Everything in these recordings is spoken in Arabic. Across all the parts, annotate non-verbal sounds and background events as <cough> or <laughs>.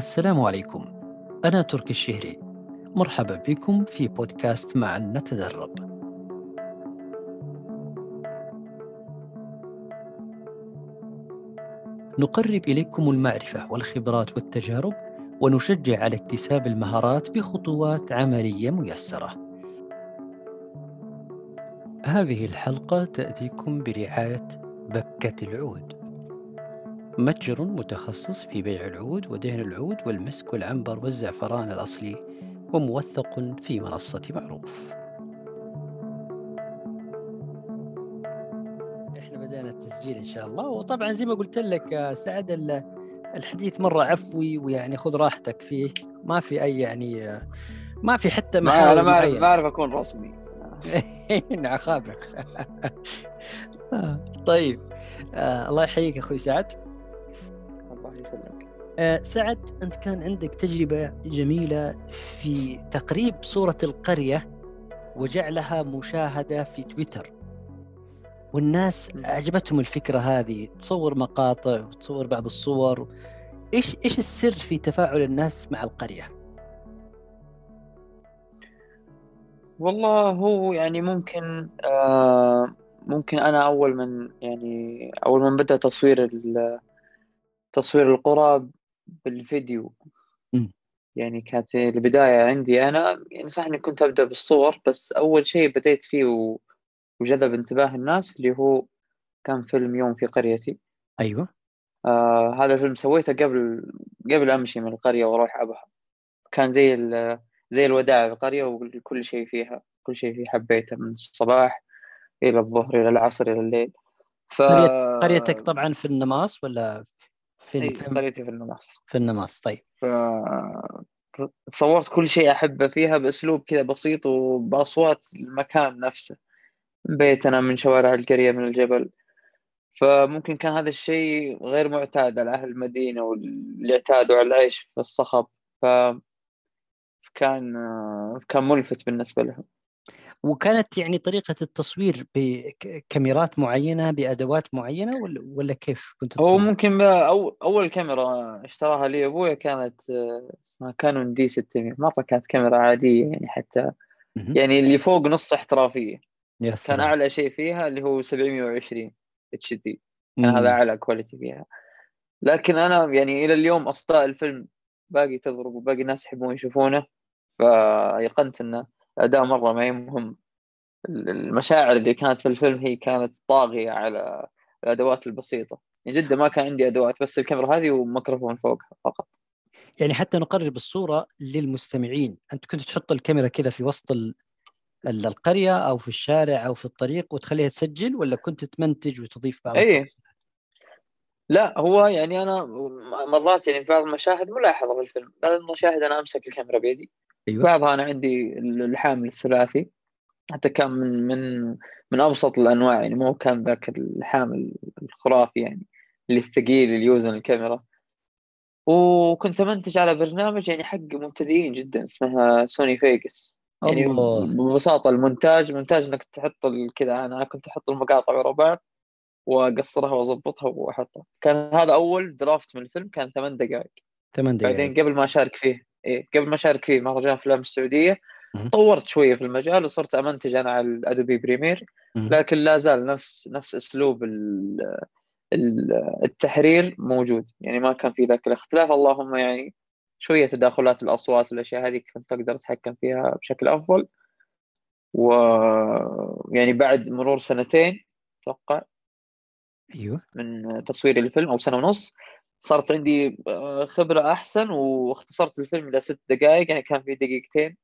السلام عليكم. أنا تركي الشهري. مرحبا بكم في بودكاست معا نتدرب. نقرب إليكم المعرفة والخبرات والتجارب ونشجع على اكتساب المهارات بخطوات عملية ميسرة. هذه الحلقة تأتيكم برعاية بكة العود. متجر متخصص في بيع العود ودهن العود والمسك والعنبر والزعفران الأصلي وموثق في منصة معروف. إحنا بدأنا التسجيل إن شاء الله. وطبعا زي ما قلت لك سعد الحديث مرة عفوي ويعني خذ راحتك فيه. ما في أي يعني ما في حتى ما أنا ما أعرف ما أعرف أكون رسمي. <laughs> نعم خابرك <laughs> طيب. آه الله يحييك أخوي سعد. آه سعد أنت كان عندك تجربة جميلة في تقريب صورة القرية وجعلها مشاهدة في تويتر. والناس عجبتهم الفكرة هذه. تصور مقاطع وتصور بعض الصور. إيش إيش السر في تفاعل الناس مع القرية؟ والله هو يعني ممكن آه ممكن أنا أول من يعني أول من بدأ تصوير تصوير القرى بالفيديو. م. يعني كانت البداية عندي أنا. يعني صح إني كنت أبدأ بالصور بس أول شيء بديت فيه و... وجذب انتباه الناس اللي هو كان فيلم يوم في قريتي. أيوه. آه هذا الفيلم سويته قبل قبل أمشي من القرية وأروح أبها. كان زي ال... زي الوداع القرية وكل شيء فيها. كل شيء فيه حبيته من الصباح إلى الظهر إلى العصر إلى الليل. ف... قريتك طبعا في النماص ولا في قريتي في النماص في النماص طيب. ف... صورت كل شيء أحبه فيها بأسلوب كذا بسيط وبأصوات المكان نفسه. بيتنا من شوارع القرية من الجبل. فممكن كان هذا الشيء غير معتاد على أهل المدينة واللي اعتادوا على العيش في الصخب. ف كان كان ملفت بالنسبة لهم. وكانت يعني طريقة التصوير بكاميرات معينة بأدوات معينة ولا, ولا كيف كنت تصور؟ هو ممكن أو أول كاميرا اشتراها لي أبويا كانت اسمها Canon D 600 مرة كانت كاميرا عادية يعني حتى. يعني اللي فوق نص احترافية. يا سلام. كان أعلى شيء فيها اللي هو 720 HD. كان هذا أعلى quality فيها. لكن أنا يعني إلى اليوم أصداء الفيلم باقي تضرب وباقي الناس يحبون يشوفونه فأيقنت أنه أداء مرة ما هي مهم. المشاعر اللي كانت في الفيلم هي كانت طاغية على الأدوات البسيطة. يعني جدا ما كان عندي أدوات بس الكاميرا هذه وميكروفون فوقها فقط. يعني حتى نقرب الصورة للمستمعين. أنت كنت تحط الكاميرا كذا في وسط القرية أو في الشارع أو في الطريق وتخليها تسجل ولا كنت تمنتج وتضيف بعض أيه. لا هو يعني أنا مرات يعني في بعض المشاهد ملاحظة في الفيلم. بعض المشاهد أنا أمسك الكاميرا بيدي أيوة. بعضها أنا عندي الحامل الثلاثي. حتى كان من من من أبسط الأنواع يعني مو كان ذاك الحامل الخرافي يعني اللي الثقيل اللي يوزن الكاميرا. وكنت منتج على برنامج يعني حق مبتدئين جدا اسمها Sony Vegas. يعني الله. ببساطة المونتاج مونتاج إنك تحط كذا أنا كنت أحط المقاطع ورا بعض وأقصرها وأظبطها وأحطها. كان هذا أول draft من الفيلم كان ثمان دقائق. ثمان دقائق. بعدين قبل ما أشارك فيه إيه قبل ما أشارك في مهرجان أفلام السعودية طورت شوية في المجال وصرت أمنتج أنا على ال Adobe Premiere لكن لا زال نفس نفس أسلوب التحرير موجود. يعني ما كان في ذاك الاختلاف. اللهم يعني شوية تداخلات الأصوات والأشياء هذه كنت أقدر أتحكم فيها بشكل أفضل. و يعني بعد مرور سنتين أتوقع أيوه. من تصوير الفيلم أو سنة ونص صارت عندي آه، خبرة أحسن واختصرت الفيلم إلى ست دقائق يعني كان في دقيقتين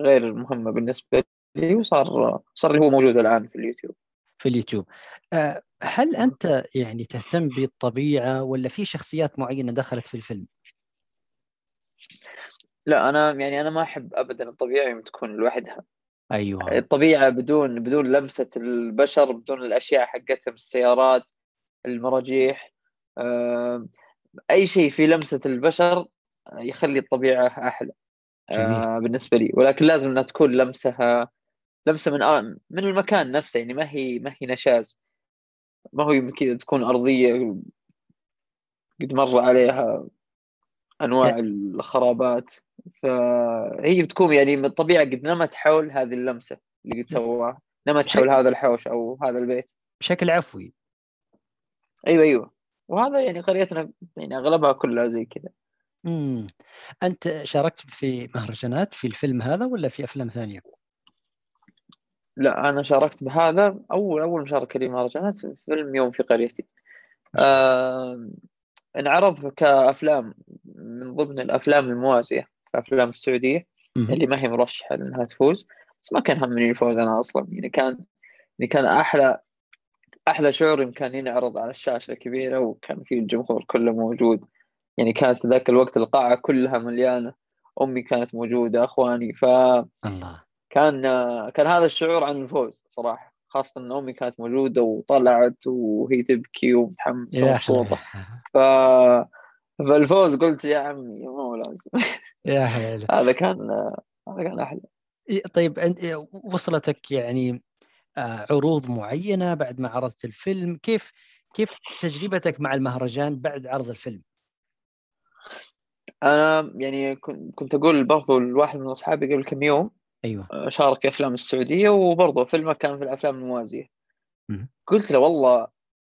غير مهمة بالنسبة لي وصار صار اللي هو موجود الآن في اليوتيوب. في اليوتيوب. آه، هل أنت يعني تهتم بالطبيعة ولا في شخصيات معينة دخلت في الفيلم؟ لا أنا يعني أنا ما أحب أبدا الطبيعة يوم تكون لوحدها. أيوة. الطبيعة بدون بدون لمسة البشر بدون الأشياء حقتهم السيارات المراجيح آه أي شيء في لمسة البشر يخلي الطبيعة أحلى. آه بالنسبة لي. ولكن لازم إنها تكون لمسها لمسة من آه من المكان نفسه. يعني ما هي ما هي نشاز. ما هو يمكن تكون أرضية قد مر عليها أنواع الخرابات. فهي بتكون يعني من الطبيعة قد نمت حول هذه اللمسة اللي قد سواها. نمت حول هذا الحوش أو هذا البيت. بشكل عفوي. أيوه أيوه. وهذا يعني قريتنا يعني أغلبها كلها زي كذا. امم أنت شاركت في مهرجانات في الفيلم هذا ولا في أفلام ثانية؟ لا أنا شاركت بهذا. أول أول مشاركة لي مهرجانات في فيلم يوم في قريتي. آه انعرض كأفلام من ضمن الأفلام الموازية في أفلام السعودية اللي ما هي مرشحة انها تفوز. بس ما كان همني الفوز أنا أصلا. يعني كان يعني كان أحلى أحلى شعور كان ينعرض على الشاشة الكبيرة وكان في الجمهور كله موجود. يعني كانت ذاك الوقت القاعة كلها مليانة. أمي كانت موجودة أخواني. ف الله. كان كان هذا الشعور عن الفوز صراحة. خاصة إن أمي كانت موجودة وطلعت وهي تبكي ومتحمسة ومبسوطة. ف فالفوز قلت يا عمي مو لازم. يا حلال هذا كان هذا كان أحلى. طيب أنت وصلتك يعني عروض معينة بعد ما عرضت الفيلم. كيف كيف تجربتك مع المهرجان بعد عرض الفيلم؟ أنا يعني كنت أقول برضو لواحد من أصحابي قبل كم يوم أيوه. آه، شارك في أفلام السعودية وبرضه فيلمه كان في الأفلام الموازية. قلت له والله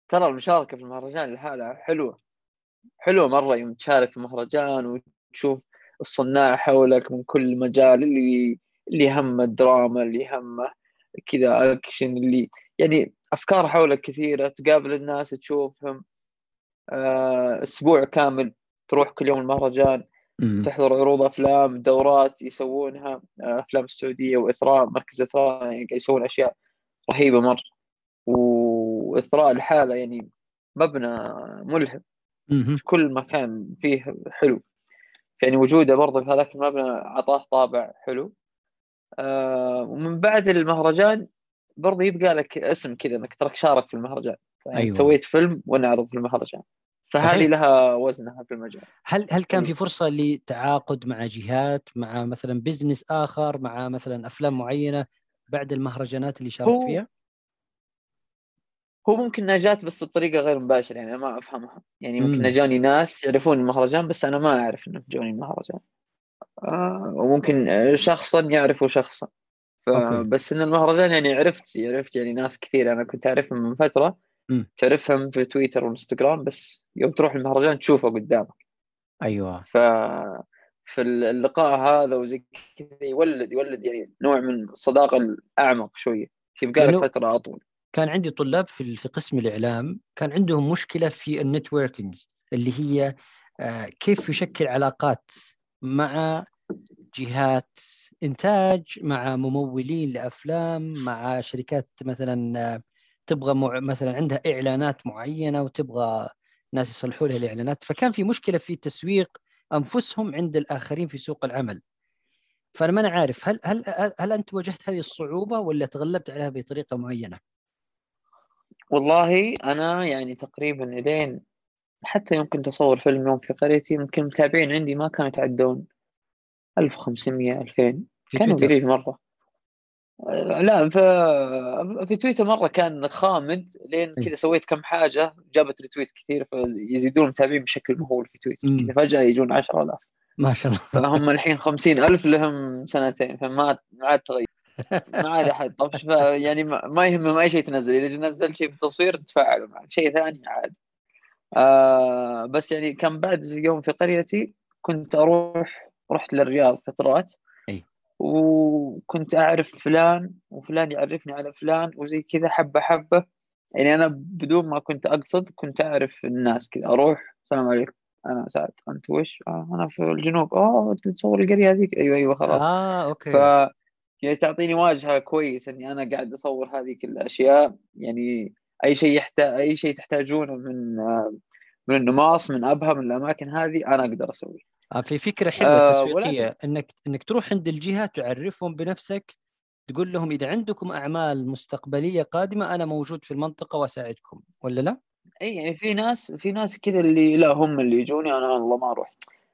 ترى المشاركة في المهرجان لحالها حلوة حلوة مرة يوم تشارك في المهرجان وتشوف الصناع حولك من كل مجال اللي اللي همه الدراما اللي همه كذا اكشن اللي يعني أفكار حولك كثيرة تقابل الناس تشوفهم آه، أسبوع كامل تروح كل يوم المهرجان تحضر عروض أفلام دورات يسوونها آه، أفلام السعوديه وإثراء مركز إثراء يعني يسوون أشياء رهيبة مرة. وإثراء الحالة يعني مبنى ملهم في كل مكان فيه حلو. يعني وجوده برضه في هذاك المبنى أعطاه طابع حلو. آه ومن بعد المهرجان برضه يبقى لك اسم كذا إنك ترك شاركت في المهرجان. يعني أيوة. سويت فيلم ونعرض في المهرجان. فهذه لها وزنها في المجال. هل هل كان في فرصة لتعاقد مع جهات مع مثلا business آخر مع مثلا أفلام معينة بعد المهرجانات اللي شاركت هو فيها؟ هو ممكن نجات بس بطريقة غير مباشرة يعني أنا ما أفهمها. يعني ممكن نجاني ناس يعرفون المهرجان بس أنا ما أعرف إنه جوني المهرجان. وممكن شخصا يعرفوا شخصا. بس إن المهرجان يعني عرفت عرفت يعني ناس كثير. أنا كنت أعرفهم من فترة. تعرفهم في تويتر وإنستغرام بس يوم تروح المهرجان تشوفه قدامك. أيوه. ف في اللقاء هذا وزي كذا يولد يولد يعني نوع من الصداقة الأعمق شوية. يبقى لك فترة أطول. كان عندي طلاب في في قسم الإعلام. كان عندهم مشكلة في النتوركينج اللي هي آه، كيف يشكل علاقات مع جهات إنتاج مع ممولين لأفلام مع شركات مثلا تبغى مع... مثلا عندها إعلانات معينة وتبغى ناس يصلحوا لها الإعلانات فكان في مشكلة في تسويق أنفسهم عند الآخرين في سوق العمل فأنا ما أنا عارف هل هل هل أنت واجهت هذه الصعوبة ولا تغلبت عليها بطريقة معينة؟ والله أنا يعني تقريبا إلين حتى يمكن تصور فيلم يوم في قريتي يمكن متابعين عندي ما كانوا يتعدون. 1500 2000 كانوا قليل مرة. لا في في تويتر مرة كان خامد لين إيه. كذا سويت كم حاجة جابت retweet كثير فيزيدون المتابعين بشكل مهول في تويتر. كذا فجأة يجون 10000 ما شاء الله. فهم الحين 50000 لهم سنتين فما ما عاد تغير. ما عاد أحد. طفش يعني ما يهمهم أي شيء تنزل. إذا نزل شيء في التصوير تفاعلوا معك شيء ثاني عاد. آه بس يعني كان بعد يوم في قريتي كنت أروح رحت للرياض فترات. وكنت أعرف فلان وفلان يعرفني على فلان وزي كذا حبة حبة. يعني أنا بدون ما كنت أقصد كنت أعرف الناس كذا أروح السلام عليكم أنا سعد أنت وش؟ آه أنا في الجنوب. أوه أنت تصور القرية هذيك؟ أيوه أيوه خلاص. آه أوكي. ف يعني تعطيني واجهة كويس إني أنا قاعد أصور هذه الأشياء. يعني أي شيء يحتاج أي شيء تحتاجونه من من النماص من أبها من الأماكن هذه أنا أقدر أسويه. آه، في فكرة حلوة آه تسويقية إنك إنك تروح عند الجهة تعرفهم بنفسك تقول لهم إذا عندكم أعمال مستقبلية قادمة أنا موجود في المنطقة وأساعدكم ولا لا؟ إي يعني في ناس في ناس كذا اللي لا هم اللي يجوني أنا والله ما أروح.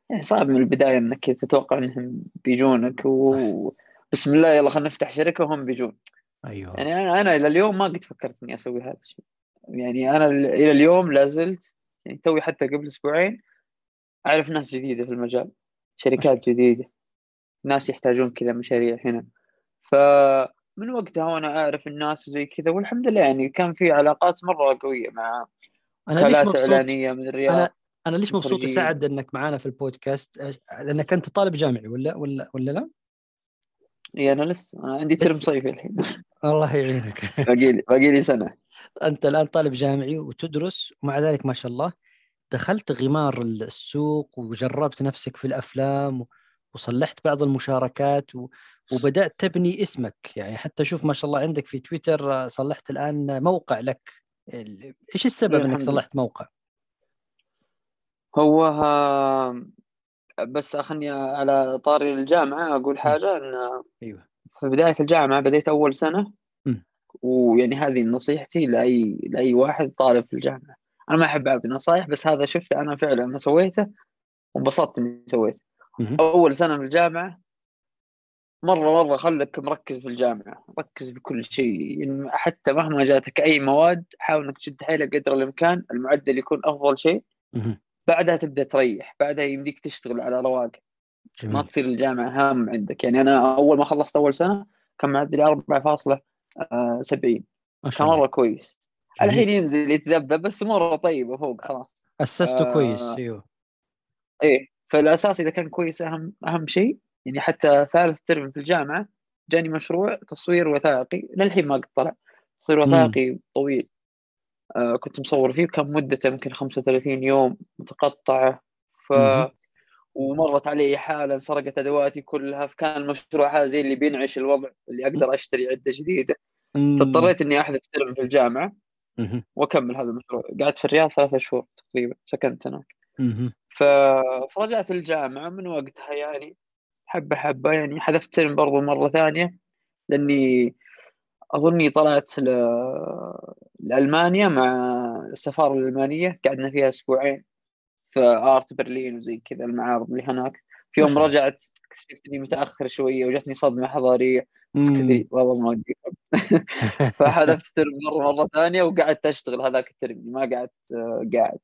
يعني صعب من البداية إنك تتوقع إنهم بيجونك وبسم الله يلا خلينا نفتح شركة وهم بيجون. أيوه يعني أنا أنا إلى اليوم ما قد فكرت إني أسوي هذا الشيء يعني أنا إلى اليوم لا زلت يعني توي حتى قبل أسبوعين أعرف ناس جديدة في المجال شركات جديدة ناس يحتاجون كذا مشاريع هنا فمن وقتها وأنا أعرف الناس زي كذا والحمد لله يعني كان في علاقات مرة قوية مع أنا ليش مبسوط إعلانية من الرياض أنا أنا ليش مبسوط. سعد إنك معانا في البودكاست لأنك أنت طالب جامعي ولا ولا ولا لا؟ إي أنا لسه أنا عندي ترم. صيفي الحين <laughs> الله يعينك. <laughs> باقي لي باقي لي سنة. أنت الآن طالب جامعي وتدرس ومع ذلك ما شاء الله دخلت غمار السوق وجربت نفسك في الأفلام وصلحت بعض المشاركات و- وبدأت تبني اسمك. يعني حتى شوف ما شاء الله عندك في تويتر صلحت الآن موقع لك. إيش السبب إنك الحمد لله. صلحت موقع؟ هو ها بس خلني على طاري الجامعة أقول حاجة إن أيوه. في بداية الجامعة بديت أول سنة مم. ويعني هذه نصيحتي لأي لأي واحد طالب في الجامعة أنا ما أحب أعطي نصايح بس هذا شفته أنا فعلا أنا سويته وانبسطت إني سويته. أول سنة في الجامعة مرة مرة خلك مركز في الجامعة ركز في كل شيء يعني حتى مهما جاتك أي مواد حاول إنك تشد حيلك قدر الإمكان المعدل يكون أفضل شيء. بعدها تبدأ تريح بعدها يمديك تشتغل على ما تصير الجامعة هام عندك. يعني أنا أول ما خلصت أول سنة كان معدلي 4.70 ما كان شاء الله. مره كويس. الحين ينزل يتذبذب بس اموره طيبة فوق خلاص. أسسته آه، كويس أيوه. إيه. فالأساس إذا كان كويس أهم أهم شيء. يعني حتى ثالث ترم في الجامعة جاني مشروع تصوير وثائقي. للحين ما قد طلع. تصوير مم. وثائقي طويل. آه كنت مصور فيه. كان مدته يمكن 35 يوم متقطعة. ف مهم. ومرت علي حاله انسرقت أدواتي كلها فكان المشروع هذا زي اللي بينعش الوضع اللي أقدر أشتري عدة جديدة. فاضطريت إني أحذف ترم في الجامعة. وأكمل هذا المشروع قعدت في الرياض ثلاثة شهور تقريبا سكنت هناك. ف... فرجعت الجامعة من وقتها يعني حبة حبة يعني حذفت ترم برضو مرة ثانية لأني أظني طلعت ل... لألمانيا مع السفارة الألمانية قعدنا فيها أسبوعين في آرت برلين وزي كذا المعارض اللي هناك. في يوم. رجعت اكتشفت إني متأخر شوية وجتني صدمة حضارية. مم. تدري والله ما أدري. <laughs> <laughs> فحذفت ترم مرة مرة ثانية وقعدت أشتغل هذاك الترم ما قعدت آه، قاعد.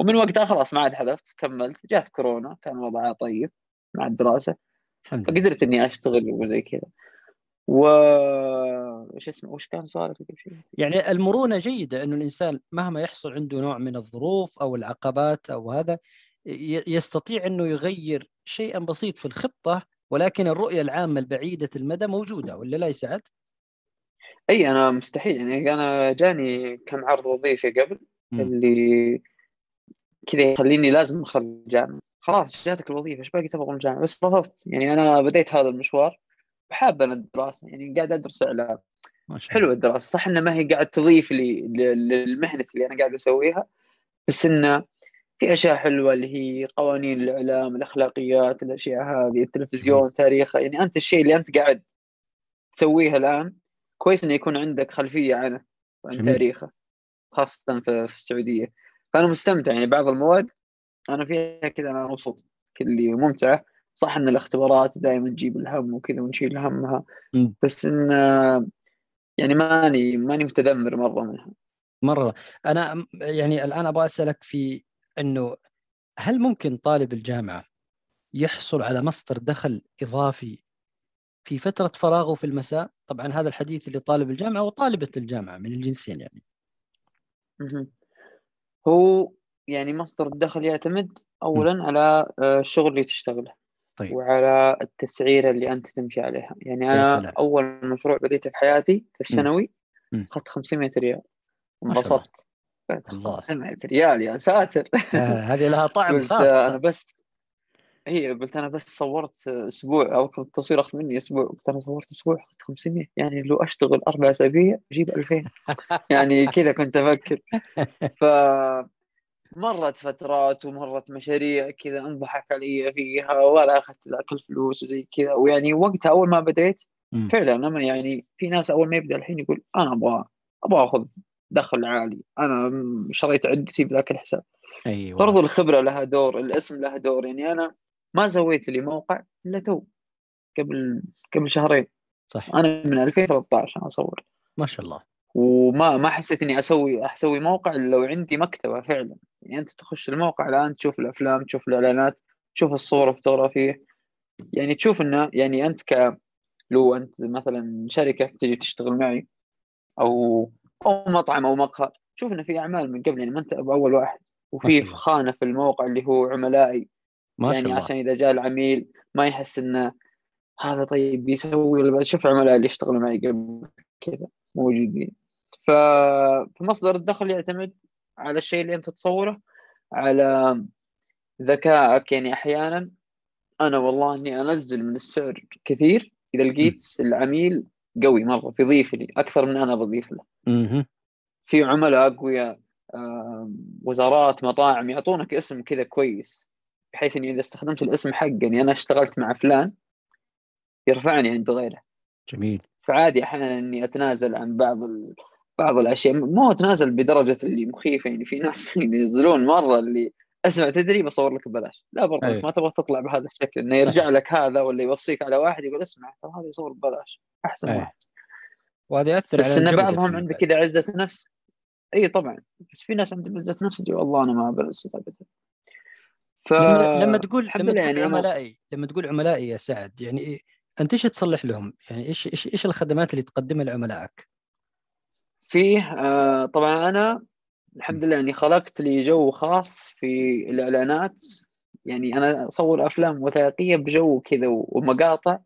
ومن وقتها خلاص ما عاد حذفت كملت. جات كورونا كان وضعها طيب مع لله. فقدرت إني أشتغل وزي كذا. و إيش اسمه وش كان سؤالك؟ يعني المرونة جيدة أنه الإنسان مهما يحصل عنده نوع من الظروف أو العقبات أو هذا يستطيع أنه يغير شيئا بسيط في الخطة ولكن الرؤية العامة البعيدة المدى موجودة ولا لا يسعد؟ أي أنا مستحيل يعني أنا جاني كم عرض وظيفي قبل مم. اللي كذا يخليني لازم اخلي الجامعة خلاص جاتك الوظيفة إيش باقي تبغى من الجامعة بس رفضت يعني أنا بديت هذا المشوار وحاب أنا الدراسة يعني قاعد أدرس إعلام. حلوة الدراسة صح انها ما هي قاعد تضيف لي للمهنة اللي أنا قاعد أسويها بس انه في أشياء حلوة اللي هي قوانين الإعلام الأخلاقيات الأشياء هذه التلفزيون تاريخه يعني أنت الشيء اللي أنت قاعد تسويه الآن كويس إنه يكون عندك خلفية عنه وعن. تاريخه خاصة في, في السعودية. فأنا مستمتع يعني بعض المواد أنا فيها كذا أنا مبسوط اللي ممتعة. صح إن الاختبارات دائما تجيب الهم وكذا ونشيل همها. بس إن يعني ماني ماني متذمر مرة منها مرة أنا م- يعني الآن أبغى أسألك في أنه هل ممكن طالب الجامعة يحصل على مصدر دخل إضافي في فترة فراغه في المساء؟ طبعا هذا الحديث لطالب الجامعة وطالبة الجامعة من الجنسين يعني. هو يعني مصدر الدخل يعتمد اولا على آه، الشغل اللي تشتغله طيب. وعلى التسعيرة اللي أنت تمشي عليها. يعني أنا. أول مشروع بديته في حياتي في الثانوي. أخذت 500 ريال. انبسطت. قلت الله. 500 ريال يا ساتر. آه، هذه لها طعم خاص. أنا بس هي قلت أنا بس صورت أسبوع أو كنت التصوير أخذ مني أسبوع. قلت أنا صورت أسبوع أخذت 500 يعني لو أشتغل أربع أسابيع أجيب 2000 <laughs> يعني كذا كنت أفكر. <laughs> ف مرت فترات ومرت مشاريع كذا انضحك علي فيها ولا أخذت ذاك الفلوس وزي كذا. ويعني وقتها أول ما بديت. فعلا أنا يعني في ناس أول ما يبدأ الحين يقول أنا أبغى أبغى أخذ دخل عالي. أنا شريت عدتي بذاك الحساب. أيوه. برضو الخبرة لها دور الاسم له دور. يعني أنا ما سويت لي موقع إلا تو قبل قبل شهرين. صح أنا من 2013 أنا أصور. ما شاء الله. وما ما حسيت إني أسوي أسوي موقع إلا لو عندي مكتبة فعلا. يعني أنت تخش الموقع الآن تشوف الأفلام تشوف الإعلانات تشوف الصور الفوتوغرافية. يعني تشوف إنه يعني أنت ك لو أنت مثلا شركة تجي تشتغل معي أو أو مطعم أو مقهى تشوف إنه في أعمال من قبل يعني ما أنت باول واحد. وفي خانة في الموقع اللي هو عملائي. ما يعني الله. عشان إذا جاء العميل ما يحس إنه هذا طيب بيسوي شوف عملاء اللي يشتغلوا معي قبل كذا موجودين. فمصدر الدخل يعتمد على الشيء اللي أنت تصوره على ذكائك. يعني أحيانا أنا والله إني أنزل من السعر كثير إذا لقيت العميل قوي مرة بيضيف لي أكثر من أنا بضيف له. في عملاء اقوياء وزارات مطاعم يعطونك اسم كذا كويس بحيث إني إذا استخدمت الاسم حق إني أنا اشتغلت مع فلان يرفعني عند غيره. جميل. فعادي أحيانا إني أتنازل عن بعض ال... بعض الأشياء مو اتنازل بدرجة اللي مخيفة يعني في ناس <laughs> ينزلون مرة اللي أسمع تدري بصور لك ببلاش لا برضه أيه. ما تبغى تطلع بهذا الشكل إنه يرجع لك هذا ولا يوصيك على واحد يقول أسمع ترى هذا يصور ببلاش أحسن أيه. واحد وهذا يأثر بس إن بعضهم عنده كذا عزة نفس إي طبعا بس في ناس عندهم عزة نفس يقول والله أنا ما بلس ابدا ف لما, لما تقول لما تقول يعني عملائي أنا... لما تقول عملائي يا سعد يعني إيه؟ أنت إيش تصلح لهم؟ يعني إيش إيش إيش الخدمات اللي تقدمها لعملائك؟ فيه آه طبعا أنا الحمد لله يعني خلقت لي جو خاص في الإعلانات. يعني أنا أصور أفلام وثائقية بجو كذا ومقاطع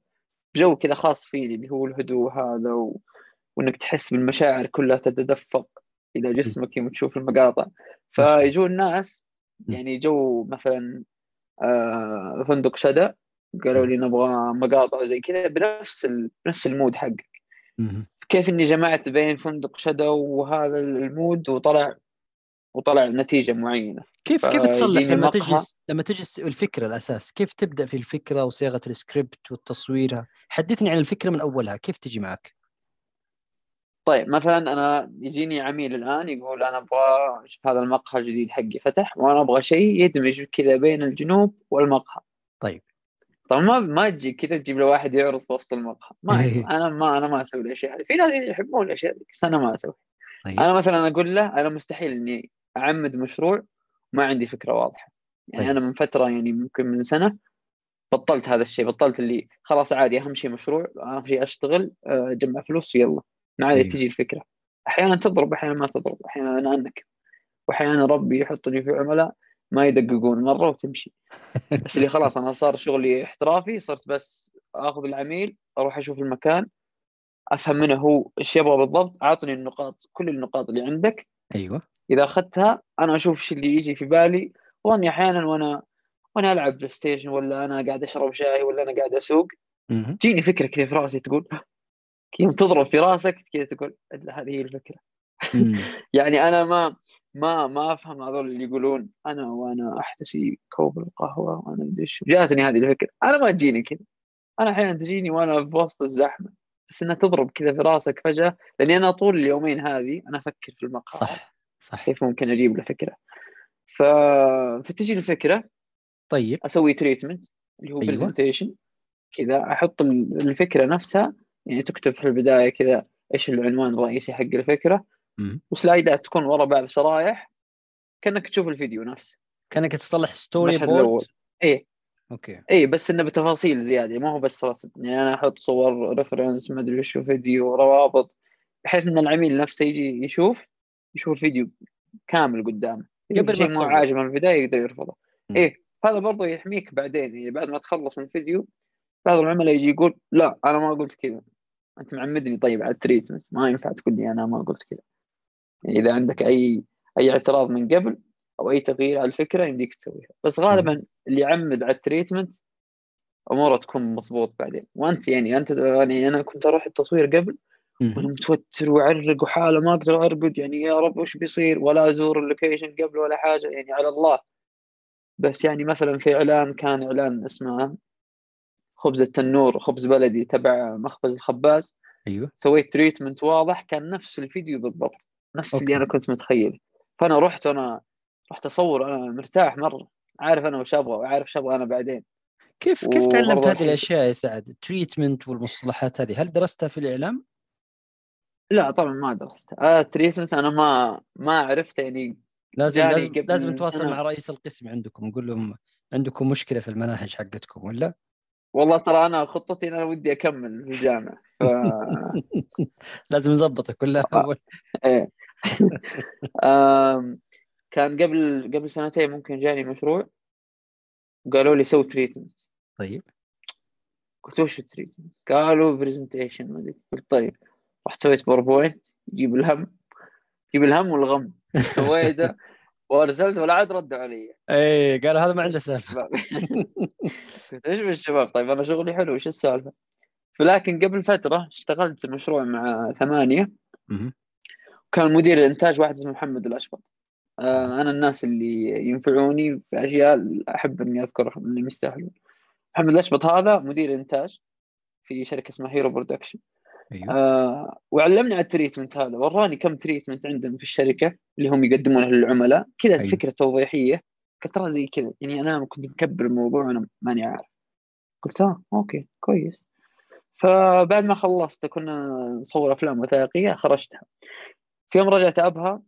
بجو كذا خاص فيني اللي هو الهدوء هذا و... وإنك تحس بالمشاعر كلها تتدفق إلى جسمك يوم تشوف المقاطع. فيجون الناس يعني جو مثلا آه فندق شدا قالوا لي نبغى مقاطع زي كذا بنفس ال... بنفس ال mood حقك. كيف إني جمعت بين فندق شدا وهذا ال mood وطلع وطلع نتيجة معينة. كيف كيف تصلح لما تجي لما تجي الفكرة الأساس؟ كيف تبدأ في الفكرة وصياغة السكريبت والتصوير حدثني عن الفكرة من أولها كيف تجي معك؟ طيب مثلا أنا يجيني عميل الآن يقول أنا أبغى شوف هذا المقهى الجديد حقي فتح وأنا أبغى شيء يدمج كذا بين الجنوب والمقهى. طيب. طبعا ما ما تجي كذا تجيب له واحد يعرض في وسط المقهى. ما <laughs> أنا ما أنا ما أسوي الأشياء هذه. في ناس يحبون الأشياء هذه بس أنا ما أسوي. طيب. أنا مثلا أقول له أنا مستحيل إني أعمد مشروع ما عندي فكرة واضحة. يعني طيب. أنا من فترة يعني ممكن من سنة بطلت هذا الشيء. بطلت اللي خلاص عادي أهم شيء مشروع أهم شيء أشتغل آه، أجمع فلوس ويلا. ما عاد أيوه. تجي الفكرة. أحيانا تضرب أحيانا ما تضرب أحيانا أنا عنك واحيانا ربي يحطني في عملاء ما يدققون مرة وتمشي. <laughs> بس اللي خلاص أنا صار شغلي احترافي صرت بس آخذ العميل أروح أشوف المكان أفهم منه هو إيش يبغى بالضبط اعطني النقاط كل النقاط اللي عندك. أيوه. إذا أخذتها أنا أشوف إيش اللي يجي في بالي. وأني أحيانا وأنا وأنا ألعب PlayStation ولا أنا قاعد أشرب شاي ولا أنا قاعد أسوق تجيني فكرة كذا في راسي تقول يوم تضرب في راسك كذا تقول هذه هي الفكرة. <laughs> يعني أنا ما ما ما أفهم هذول اللي يقولون أنا وأنا أحتسي كوب القهوة وأنا أدري جاتني هذه الفكرة. أنا ما تجيني كذا. أنا أحيانا تجيني وأنا في وسط الزحمة. بس انها تضرب كذا في راسك فجأة. لأني أنا طول اليومين هذه أنا أفكر في المقهى صح صح. كيف ممكن أجيب له فكرة. ف... فتجي الفكرة. طيب. أسوي treatment اللي هو أيوة. presentation كذا أحط الفكرة نفسها. يعني تكتب في البداية كذا إيش العنوان الرئيسي حق الفكرة. وسلايدات تكون ورا بعض شرايح كأنك تشوف الفيديو نفسه. كأنك تصلح storyboard إيه. okay. اي بس إنه بتفاصيل زيادة ما هو بس رسم. يعني أنا أحط صور reference ما أدري وش فيديو روابط بحيث إن العميل نفسه يجي يشوف يشوف الفيديو كامل قدامه. قبل شيء مو عاجبه من البداية يقدر يرفضه. إيه هذا برضه يحميك بعدين. يعني بعد ما تخلص من الفيديو بعض العملاء يجي يقول لا أنا ما قلت كذا. أنت معمدني طيب على ال treatment. ما ينفع تقول لي أنا ما قلت كذا. يعني إذا عندك أي أي اعتراض من قبل أو أي تغيير على الفكرة يمديك تسويها. بس غالبا اللي يعمد على ال treatment أموره تكون مضبوط بعدين. وأنت يعني أنت يعني أنا كنت أروح التصوير قبل وأنا متوتر وأعرق وحاله ما أقدر ارقد يعني يا رب وش بيصير؟ ولا أزور ال location قبل ولا حاجة. يعني على الله. بس يعني مثلا في إعلان كان إعلان اسمه خبز التنور خبز بلدي تبع مخبز الخباز. أيوه. سويت treatment واضح كان نفس الفيديو بالضبط. نفس okay. اللي أنا كنت متخيل فأنا رحت وأنا رحت أصور أنا مرتاح مرة عارف أنا وش أبغى وعارف إيش أبغى أنا بعدين كيف كيف تعلمت هذه الأشياء يا سعد؟ ال treatment والمصطلحات هذه هل درستها في الإعلام؟ لا طبعا ما درست آه treatment أنا ما ما عرفت يعني لازم لازم لازم تواصل. مع رئيس القسم عندكم نقول لهم عندكم مشكلة في المناهج حقتكم ولا؟ والله ترى أنا خطتي أنا ودي أكمل في الجامعة ف <laughs> لازم نظبطك ولا آه. أول إيه. <laughs> كان قبل قبل سنتين ممكن جاني مشروع قالوا لي سوي treatment طيب. قلت وش ال treatment؟ قالوا presentation ما أدري. قلت طيب رحت سويت PowerPoint يجيب الهم يجيب الهم والغم. <laughs> سويته وارسلت ولا عاد ردوا علي. إيه قال هذا ما عنده سالفة. <laughs> قلت إيش بالشباب؟ طيب أنا شغلي حلو إيش السالفة؟ فلكن قبل فترة اشتغلت مشروع مع ثمانية. كان مدير الإنتاج واحد اسمه محمد الأشبط. آه أنا الناس اللي ينفعوني في أشياء أحب إني اذكرهم اللي يستاهلون. محمد الأشبط هذا مدير إنتاج في شركة اسمها Hero Production أيوه. آه وعلمني على ال treatment هذا. وراني كم treatment عندهم في الشركة اللي هم يقدمونه للعملاء. كذا أيوة. فكرة توضيحية. قلت ترى زي كذا. يعني أنا كنت مكبر الموضوع وأنا ماني عارف. قلت آه okay كويس. فبعد ما خلصت كنا نصور أفلام وثائقية خرجتها. في يوم رجعت أبها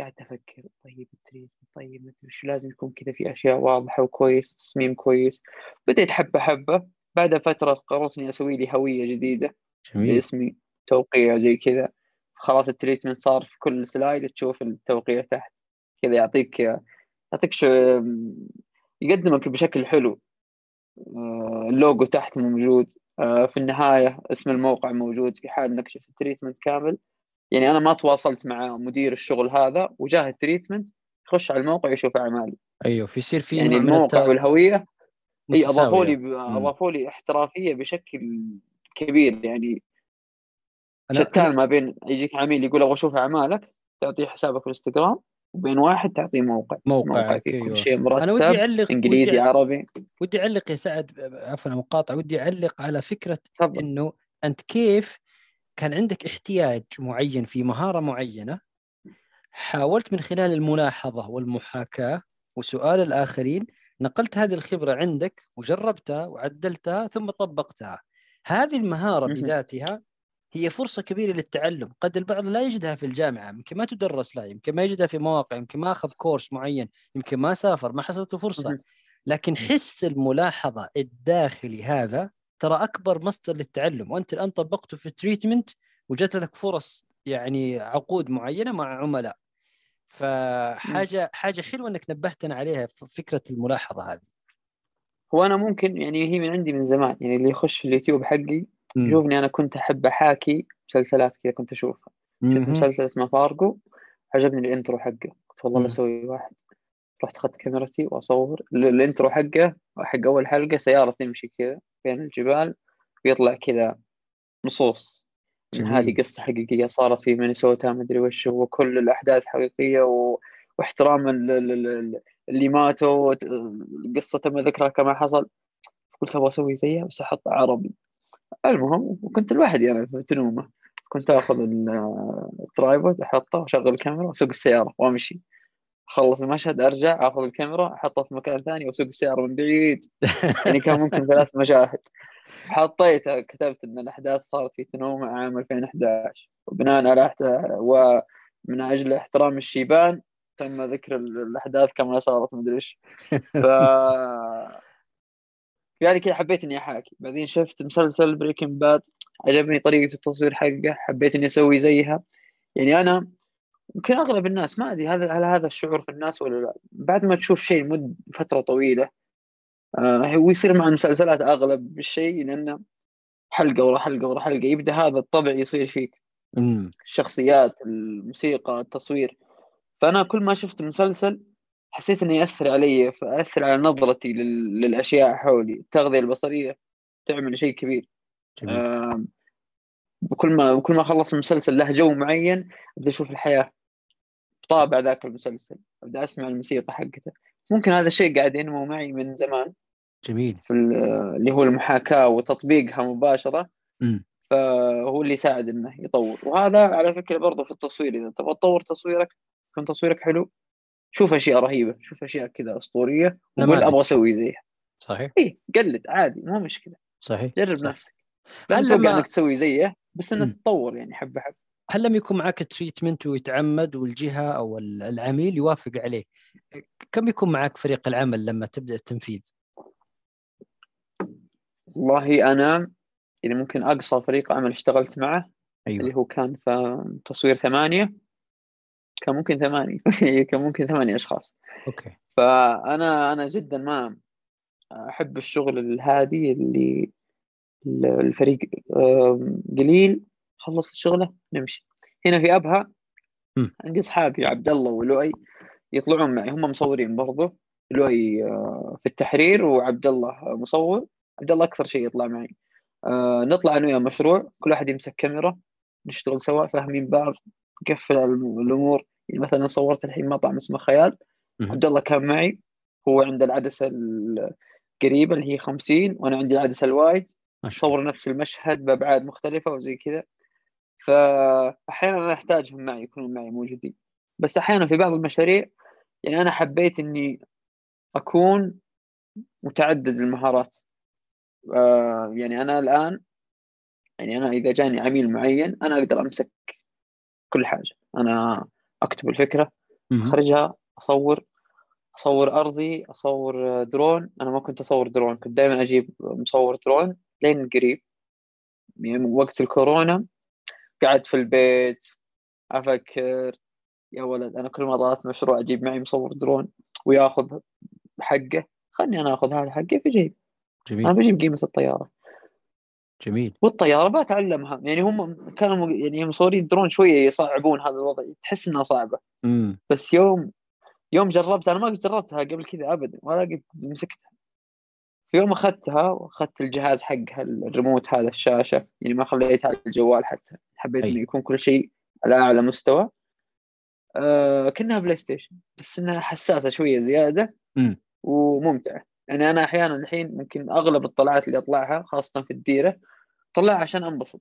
قعدت أفكر طيب ال treatment طيب مدري وش لازم يكون كذا في أشياء واضحة وكويس تصميم كويس. بديت حبة حبة. بعد فترة قررت إني أسوي لي هوية جديدة. جميل. باسمي توقيع زي كذا. خلاص ال treatment صار في كل slide تشوف التوقيع تحت. كذا يعطيك يعطيك شو يقدمك بشكل حلو. آه، اللوجو تحت موجود. آه، في النهاية اسم الموقع موجود. في حال نكشف ال treatment كامل يعني أنا ما تواصلت مع مدير الشغل هذا وجاه ال treatment يخش على الموقع يشوف أعمالي. أيوه في يصير في يعني الموقع التا- والهوية إي أضافوا لي. أضافوا لي احترافية بشكل كبير. يعني شتان ما بين يجيك عميل يقول أبغى أشوف أعمالك تعطيه حسابك في الإنستغرام وبين واحد تعطيه موقع. أيوه. كل شيء أنا ودي مرتب اعلق إنجليزي ودي, عربي. ودي أعلق يا سعد عفوا مقاطعة. ودي أعلق على فكرة إنه أنت كيف كان عندك احتياج معين في مهارة معينة حاولت من خلال الملاحظة والمحاكاة وسؤال الآخرين نقلت هذه الخبرة عندك وجربتها وعدلتها ثم طبقتها هذه المهارة. بذاتها هي فرصة كبيرة للتعلم قد البعض لا يجدها في الجامعة يمكن ما تدرس لا يمكن ما يجدها في مواقع يمكن ما أخذ كورس معين يمكن ما سافر ما حصلت فرصة. لكن حس الملاحظة الداخلي هذا ترى أكبر مصدر للتعلم وأنت الآن طبقته في التريتمنت وجات لك فرص يعني عقود معينة مع عملاء فحاجة حاجة حلوة إنك نبهتنا عليها فكرة الملاحظة هذه هو أنا ممكن يعني هي من عندي من زمان يعني اللي يخش في اليوتيوب حقي. يشوفني أنا كنت أحب أحاكي مسلسلات كذا كنت أشوفها شفت. مسلسل اسمه فارجو عجبني ال intro حقه قلت والله. بسوي واحد رحت أخذت كاميرتي وأصور. ال- ال intro حقه حق أول حلقة سيارة تمشي كذا بين الجبال ويطلع كذا نصوص جميل. هذه قصة حقيقية صارت في مينيسوتا مدري وش هو. كل الأحداث حقيقية و... واحترام ال- ال- ال- ال- اللي ماتوا قصة تم ذكرها كما حصل. قلت أبغى أسوي زيها بس أحط عربي. المهم وكنت لوحدي أنا في تنومة. كنت آخذ ال- الترايبود أحطه واشغل الكاميرا وأسوق السيارة وأمشي. أخلص المشهد أرجع آخذ الكاميرا أحطها في مكان ثاني وأسوق السيارة من بعيد. يعني كان ممكن <laughs> ثلاث مشاهد. حطيتها كتبت إن الأحداث صارت في تنومه عام 2011 وبناء على ومن أجل احترام الشيبان تم ذكر ال- الأحداث كما صارت مدري إيش. <laughs> ف يعني كذا حبيت اني أحاكي. بعدين شفت مسلسل بريكنج باد عجبني طريقة التصوير حقه حبيت إني أسوي زيها. يعني أنا يمكن أغلب الناس ما أدري هذا هل هذا الشعور في الناس ولا لا. بعد ما تشوف شيء مد فترة طويلة آه ويصير مع المسلسلات أغلب الشيء لأنه حلقة ورا حلقة ورا حلقة يبدأ هذا الطبع يصير فيك مم. الشخصيات الموسيقى التصوير. فأنا كل ما شفت مسلسل حسيت إنه يأثر علي فاثر على نظرتي لل... للأشياء حولي. التغذية البصرية تعمل شيء كبير. جميل. آم، بكل ما بكل ما خلص المسلسل له جو معين أبدأ أشوف الحياة بطابع ذاك المسلسل أبدأ أسمع الموسيقى حقته. ممكن هذا الشيء قاعد ينمو معي من زمان. جميل. في ال- اللي هو المحاكاة وتطبيقها مباشرة. مم. فهو اللي يساعد إنه يطور. وهذا على فكرة برضه في التصوير إذا تبغى تطور تصويرك يكون تصويرك حلو. شوف أشياء رهيبة شوف أشياء كذا أسطورية وقول. أبغى أسوي زيها. صحيح. اي قلد عادي مو مشكلة. صحيح. جرب صح. نفسك. لا تتوقع لما- إنك تسوي زيه. بس مم. تتطور يعني حبه حبه هل لم يكن معك تريتمنت ويتعمد والجهة أو العميل يوافق عليه؟ كم يكون معك فريق العمل لما تبدأ التنفيذ؟ والله أنا يعني ممكن أقصى فريق عمل اشتغلت معه أيوه. اللي هو كان في تصوير ثمانية. كان ممكن ثمانية. <laughs> كان ممكن ثمانية أشخاص. أوكي. فأنا أنا جدا ما أحب الشغل الهادي اللي الفريق قليل خلص الشغلة نمشي. هنا في أبها. عندي أصحابي عبد الله ولؤي يطلعون معي. هم مصورين برضو. لؤي آه، في التحرير وعبد الله مصور. عبد الله أكثر شيء يطلع معي. آه، نطلع أنا وياه مشروع. كل واحد يمسك كاميرا نشتغل سوا فاهمين بعض نقفل الأمور. يعني مثلا صورت الحين مطعم اسمه خيال. عبد الله كان معي. هو عنده العدسة القريبه اللي هي 50 وأنا عندي العدسة الوايد. صور نفس المشهد بأبعاد مختلفة وزي كذا. فأحيانا أنا أحتاجهم معي يكونون معي موجودين. بس أحيانا في بعض المشاريع يعني أنا حبيت إني أكون متعدد المهارات. آه يعني أنا الآن يعني أنا إذا جاني عميل معين أنا أقدر أمسك كل حاجة. أنا أكتب الفكرة. أخرجها أصور أصور أرضي أصور درون. أنا ما كنت أصور درون كنت دائما أجيب مصور درون. لين قريب. يعني وقت الكورونا قعدت في البيت أفكر يا ولد أنا كل ما ضغطت مشروع أجيب معي مصور درون وياخذ حقه. خلني أنا آخذ هذا حقي بجيب أنا جميل. بجيب قيمة الطيارة. جميل. والطيارة بتعلمها يعني هم كانوا يعني مصورين درون شوية يصعبون هذا الوضع. تحس إنها صعبة. امم بس يوم يوم جربت. أنا ما قد جربتها قبل كذا ابدا. ولا قد مسكتها. في يوم أخذتها وأخذت الجهاز حقها الريموت هذا الشاشة يعني ما خليتها على الجوال حتى. حبيت. إنه يكون كل شيء على أعلى مستوى. آه كأنها بلاي ستيشن بس إنها حساسة شوية زيادة امم وممتعة. يعني أنا أحيانا الحين ممكن أغلب الطلعات اللي أطلعها خاصة في الديرة طلعها عشان أنبسط.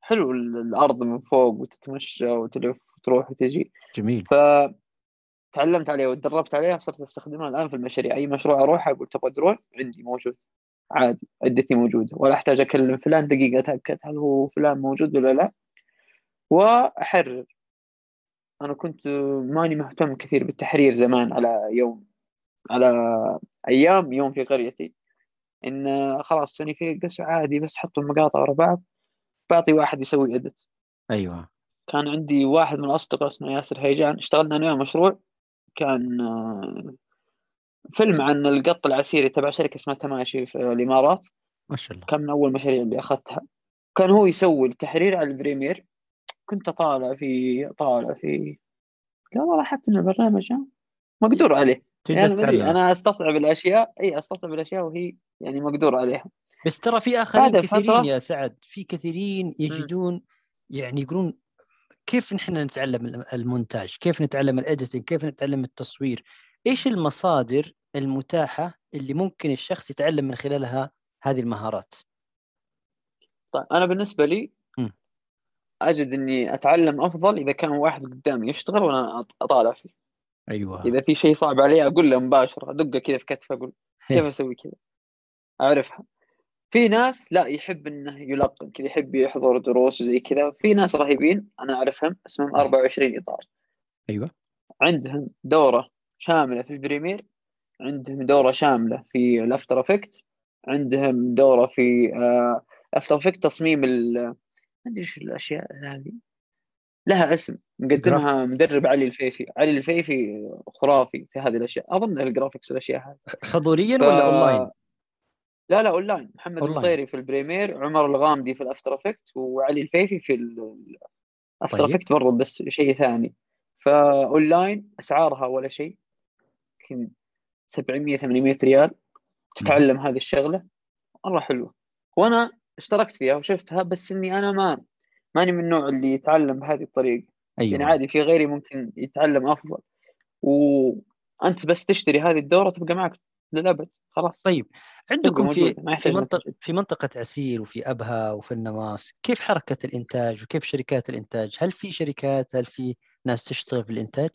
حلو ال- الأرض من فوق وتتمشى وتلف وتروح وتجي. جميل. فتعلمت عليها وتدربت عليها صرت استخدمها الآن في المشاريع. أي مشروع أروح أقول تبغى درون عندي موجود. عادي عدتي موجودة. ولا أحتاج أكلم فلان دقيقة أتأكد هل هو فلان موجود ولا لا. وأحرر. أنا كنت ماني مهتم كثير بالتحرير زمان على يوم على أيام يوم في قريتي. إن خلاص سوني فيجاس عادي بس حطوا المقاطع ورا بعض. بعطي واحد يسوي edit أيوه. كان عندي واحد من الأصدقاء اسمه ياسر هيجان. اشتغلنا وياه مشروع. كان آه، فيلم عن القط العسيري تبع شركة اسمها تماشي في الإمارات. ما شاء الله. كان من أول المشاريع اللي أخذتها. كان هو يسوي التحرير على البريمير. كنت طالع في طالع في لا والله حتى إن البرنامج مقدور عليه. يعني أنا أستصعب الأشياء أي أستصعب الأشياء وهي يعني مقدور عليها. بس ترى في آخرين كثيرين فترة- يا سعد في كثيرين يجدون يعني يقولون كيف نحن نتعلم المونتاج؟ كيف نتعلم الاديتنج كيف نتعلم التصوير؟ إيش المصادر المتاحة اللي ممكن الشخص يتعلم من خلالها هذه المهارات؟ طيب أنا بالنسبة لي مم. أجد إني أتعلم أفضل إذا كان واحد قدامي يشتغل وأنا أطالع فيه. أيوه. إذا في شيء صعب عليه أقول له مباشرة ادقه كذا في كتفه أقول كيف أسوي كذا؟ أعرفها. في ناس لا يحب إنه يلقن كذا يحب يحضر دروس وزي كذا. في ناس رهيبين أنا أعرفهم اسمهم 24 إطار. أيوه. عندهم دورة شاملة في ال Premiere عندهم دورة شاملة في ال After Effects عندهم دورة في آه، After Effects تصميم ال ما أدري إيش الأشياء هذه. لها اسم. مقدمها مدرب علي الفيفي. علي الفيفي خرافي في هذه الأشياء. أظن ال graphics والاشياء هذه. حضوريا ف- ولا أونلاين؟ لا لا أونلاين. محمد أونلاين. المطيري في ال Premiere عمر الغامدي في ال After Effects وعلي الفيفي في الأفتر طيب. إفكت برضه بس شيء ثاني. فأونلاين أسعارها ولا شيء. يمكن 700 800 ريال. تتعلم هذه الشغلة. مره حلوة. وأنا اشتركت فيها وشفتها بس إني أنا ما ماني من النوع اللي يتعلم بهذه الطريقة. أيوه. يعني عادي في غيري ممكن يتعلم أفضل. وانت بس تشتري هذه الدورة تبقى معك للأبد خلاص طيب عندكم في في تجيب. في منطقة عسير وفي أبها وفي النواص كيف حركة الإنتاج وكيف شركات الإنتاج هل في شركات هل في ناس تشتغل في الإنتاج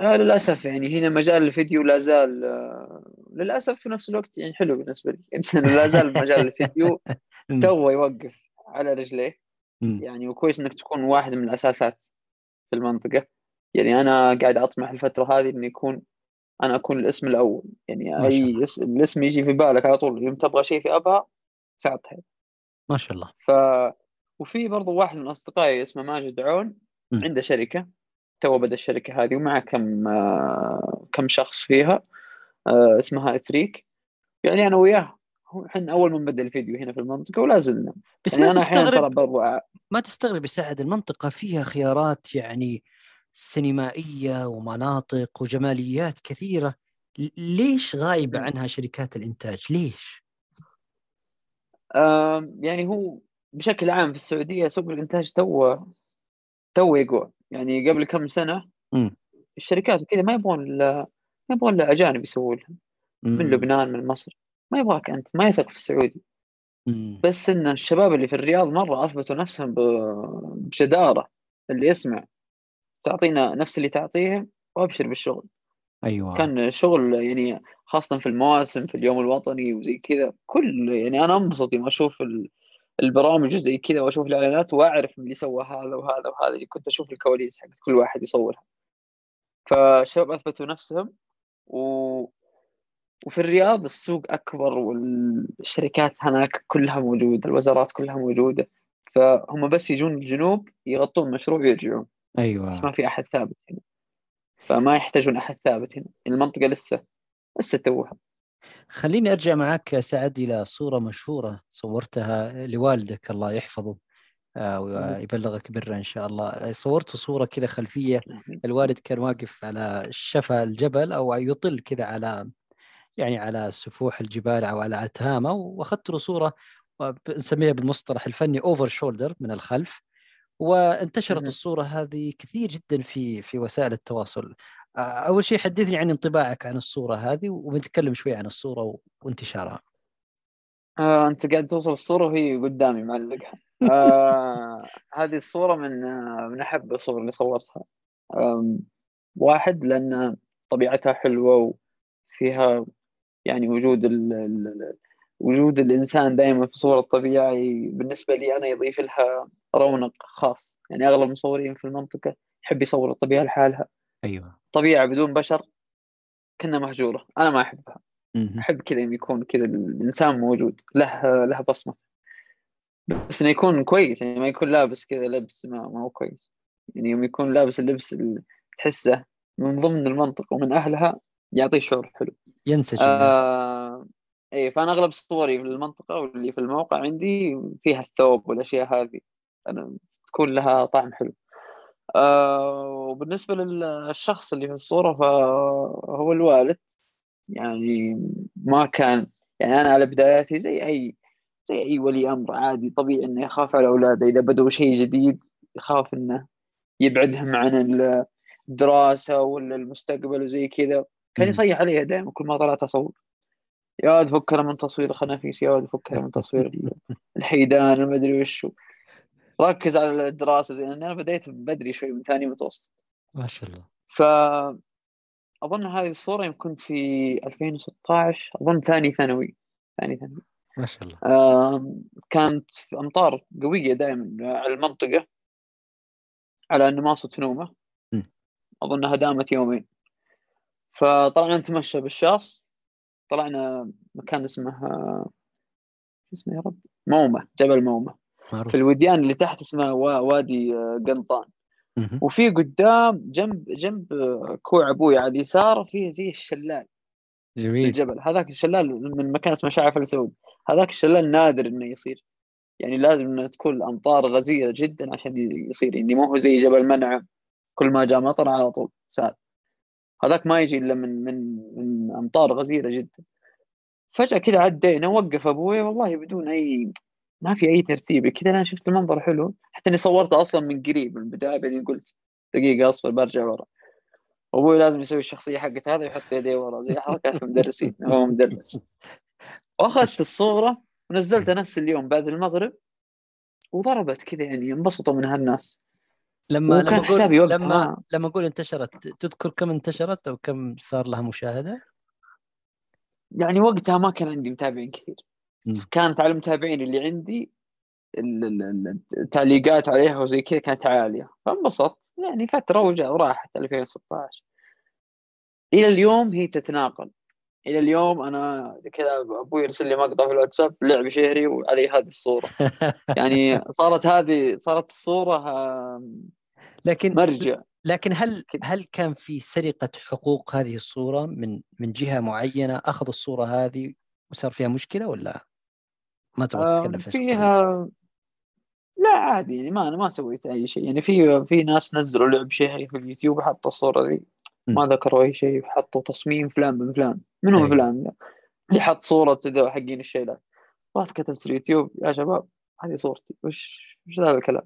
آه للأسف يعني هنا مجال الفيديو لا زال آه للأسف في نفس الوقت يعني حلو بالنسبة لي <laughs> إن لا زال مجال الفيديو. <laughs> تو يوقف على رجليه. يعني وكويس إنك تكون واحد من الأساسات في المنطقة يعني أنا قاعد أطمح الفترة هذه اني يكون أنا أكون الاسم الأول. يعني أي الله. اس- الاسم يجي في بالك على طول. يوم تبغى شيء في أبها ساعتها. ما شاء الله. ف وفي برضو واحد من أصدقائي اسمه ماجد عون مم. عنده شركة. تو بدأ الشركة هذه ومعه كم كم شخص فيها. آه، اسمها إتريك. يعني أنا وياه. هو إحنا أول من بدأ الفيديو هنا في المنطقة ولا زلنا. بس يعني ما ترى تستغرب ما تستغرب يساعد المنطقة فيها خيارات يعني سينمائية ومناطق وجماليات كثيرة ل- ليش غايبة مم. عنها شركات الإنتاج؟ ليش؟ يعني هو بشكل عام في السعودية سوق الإنتاج تو تو يقوى يعني قبل كم سنة مم. الشركات وكذا ما يبغون الا ما يبغون الا أجانب يسوون لها من. لبنان من مصر ما يبغاك أنت ما يثق في السعودي مم. بس إن الشباب اللي في الرياض مرة أثبتوا نفسهم بجدارة اللي يسمع تعطينا نفس اللي تعطيهم وأبشر بالشغل. أيوة. كان شغل يعني خاصة في المواسم في اليوم الوطني وزي كذا كل يعني أنا أنبسط يوم أشوف ال- البرامج وزي كذا وأشوف الإعلانات وأعرف من اللي سوى هذا وهذا وهذا اللي كنت أشوف الكواليس حقت كل واحد يصورها. فالشباب أثبتوا نفسهم و... وفي الرياض السوق أكبر والشركات هناك كلها موجودة الوزارات كلها موجودة فهم بس يجون الجنوب يغطون مشروع ويرجعون. بس ما أيوة في أحد ثابت هنا. فما يحتاجون أحد ثابت هنا. المنطقة لسه لسه توها. خليني أرجع معك يا سعد إلى صورة مشهورة صورتها لوالدك الله يحفظه آه، ويبلغك برا إن شاء الله. صورت صورة كذا خلفية. الوالد كان واقف على شفا الجبل أو يطل كذا على يعني على سفوح الجبال أو على أتهامه وأخذت له صورة نسميها بالمصطلح الفني اوفر شولدر من الخلف. وانتشرت مهم. الصورة هذه كثير جدا في في وسائل التواصل. آه، أول شيء حدثني عن انطباعك عن الصورة هذه وبنتكلم شوي عن الصورة وانتشارها. آه أنت قاعد توصل الصورة وهي قدامي معلقها. آه <laughs> هذه الصورة من آه من أحب الصور اللي صورتها. آم، واحد لأن طبيعتها حلوة وفيها يعني وجود ال ال ال- وجود الإنسان دائما في صورة الطبيعة بالنسبة لي أنا يضيف لها رونق خاص. يعني أغلب المصورين في المنطقة يحب يصور الطبيعة لحالها. أيوه. طبيعة بدون بشر كنا مهجورة. أنا ما أحبها. مهم. أحب كذا يكون كذا الإنسان موجود. له له بصمة. بس إنه يكون كويس. يعني ما يكون لابس كذا لبس ما, ما هو كويس. يعني يوم يكون لابس اللبس اللي تحسه من ضمن المنطقة ومن أهلها يعطيه شعور حلو. ينسجم آه اي فأنا أغلب صوري في المنطقة واللي في الموقع عندي فيها الثوب والأشياء هذه. أنا تكون لها طعم حلو. آه وبالنسبة للشخص اللي في الصورة فهو الوالد يعني ما كان يعني أنا على بداياتي زي أي زي أي ولي أمر عادي طبيعي إنه يخاف على أولاده إذا بدوا شيء جديد يخاف إنه يبعدهم عن الدراسة ولا المستقبل وزي كذا. كان. يصيح عليها دائما كل ما طلعت أصور. يا ولد فكنا من تصوير الخنافيس يا ولد فكنا من تصوير ال- <laughs> الحيدان المدري وش. ركز على الدراسة زي أنا بديت بدري شوي من ثاني متوسط. ما شاء الله. فأظن هذه الصورة يوم كنت في 2016 أظن ثاني ثانوي ثاني ثانوي. ما شاء الله. آم، كانت أمطار قوية دائما على المنطقة على النماص وتنومة م. أظنها دامت يومين. فطلعنا نتمشى بالشاص. طلعنا مكان اسمه شو اسمه يا رب؟ مومة جبل مومة. معروف. في الوديان اللي تحت اسمه وا- وادي آه، قنطان. وفي قدام جنب جنب كوع أبوي على اليسار فيه زي الشلال جميل. الجبل هذاك الشلال من مكان اسمه شعف السعود هذاك الشلال نادر إنه يصير. يعني لازم إنه تكون الأمطار غزيرة جدا عشان يصير. يعني مو هو زي جبل منعم. كل ما جاء مطر على طول. سال هذاك ما يجي إلا من من من أمطار غزيرة جدا. فجأة كذا عدينا وقف أبوي والله بدون أي ما في أي ترتيب كذا أنا شفت المنظر حلو حتى إني صورته أصلا من قريب من البداية بعدين قلت دقيقة أصبر برجع ورا أبوي لازم يسوي الشخصية حقت هذا ويحط يديه ورا زي حركات <laughs> المدرسين هو مدرس وأخذت الصورة ونزلتها نفس اليوم بعد المغرب وضربت كذا يعني انبسطوا من هالناس لما لما أقول لما ما- لما أقول انتشرت تذكر كم انتشرت أو كم صار لها مشاهدة؟ يعني وقتها ما كان عندي متابعين كثير. كانت على المتابعين اللي عندي التعليقات عليها وزي كذا كانت عالية. فانبسطت. يعني فترة وراحت 2016 إلى اليوم هي تتناقل. إلى اليوم أنا كذا أبوي يرسل لي مقطع في الواتساب لعب شهري وعليه هذه الصورة. <laughs> يعني صارت هذه صارت الصورة لكن مرجع. لكن هل هل كان في سرقة حقوق هذه الصورة من من جهة معينة؟ اخذوا الصورة هذه وصار فيها مشكلة ولا ما تبغى تتكلم في فيها لا عادي يعني ما أنا ما سويت أي شيء. يعني في في ناس نزلوا لعب شهري في اليوتيوب وحطوا الصورة ذي. ما ذكروا أي شيء حطوا تصميم فلان بن فلان. منو أيه. فلان؟ اللي حط صورة حقين الشيلات. رحت كتبت في اليوتيوب يا شباب هذه صورتي. وش وش هذا الكلام؟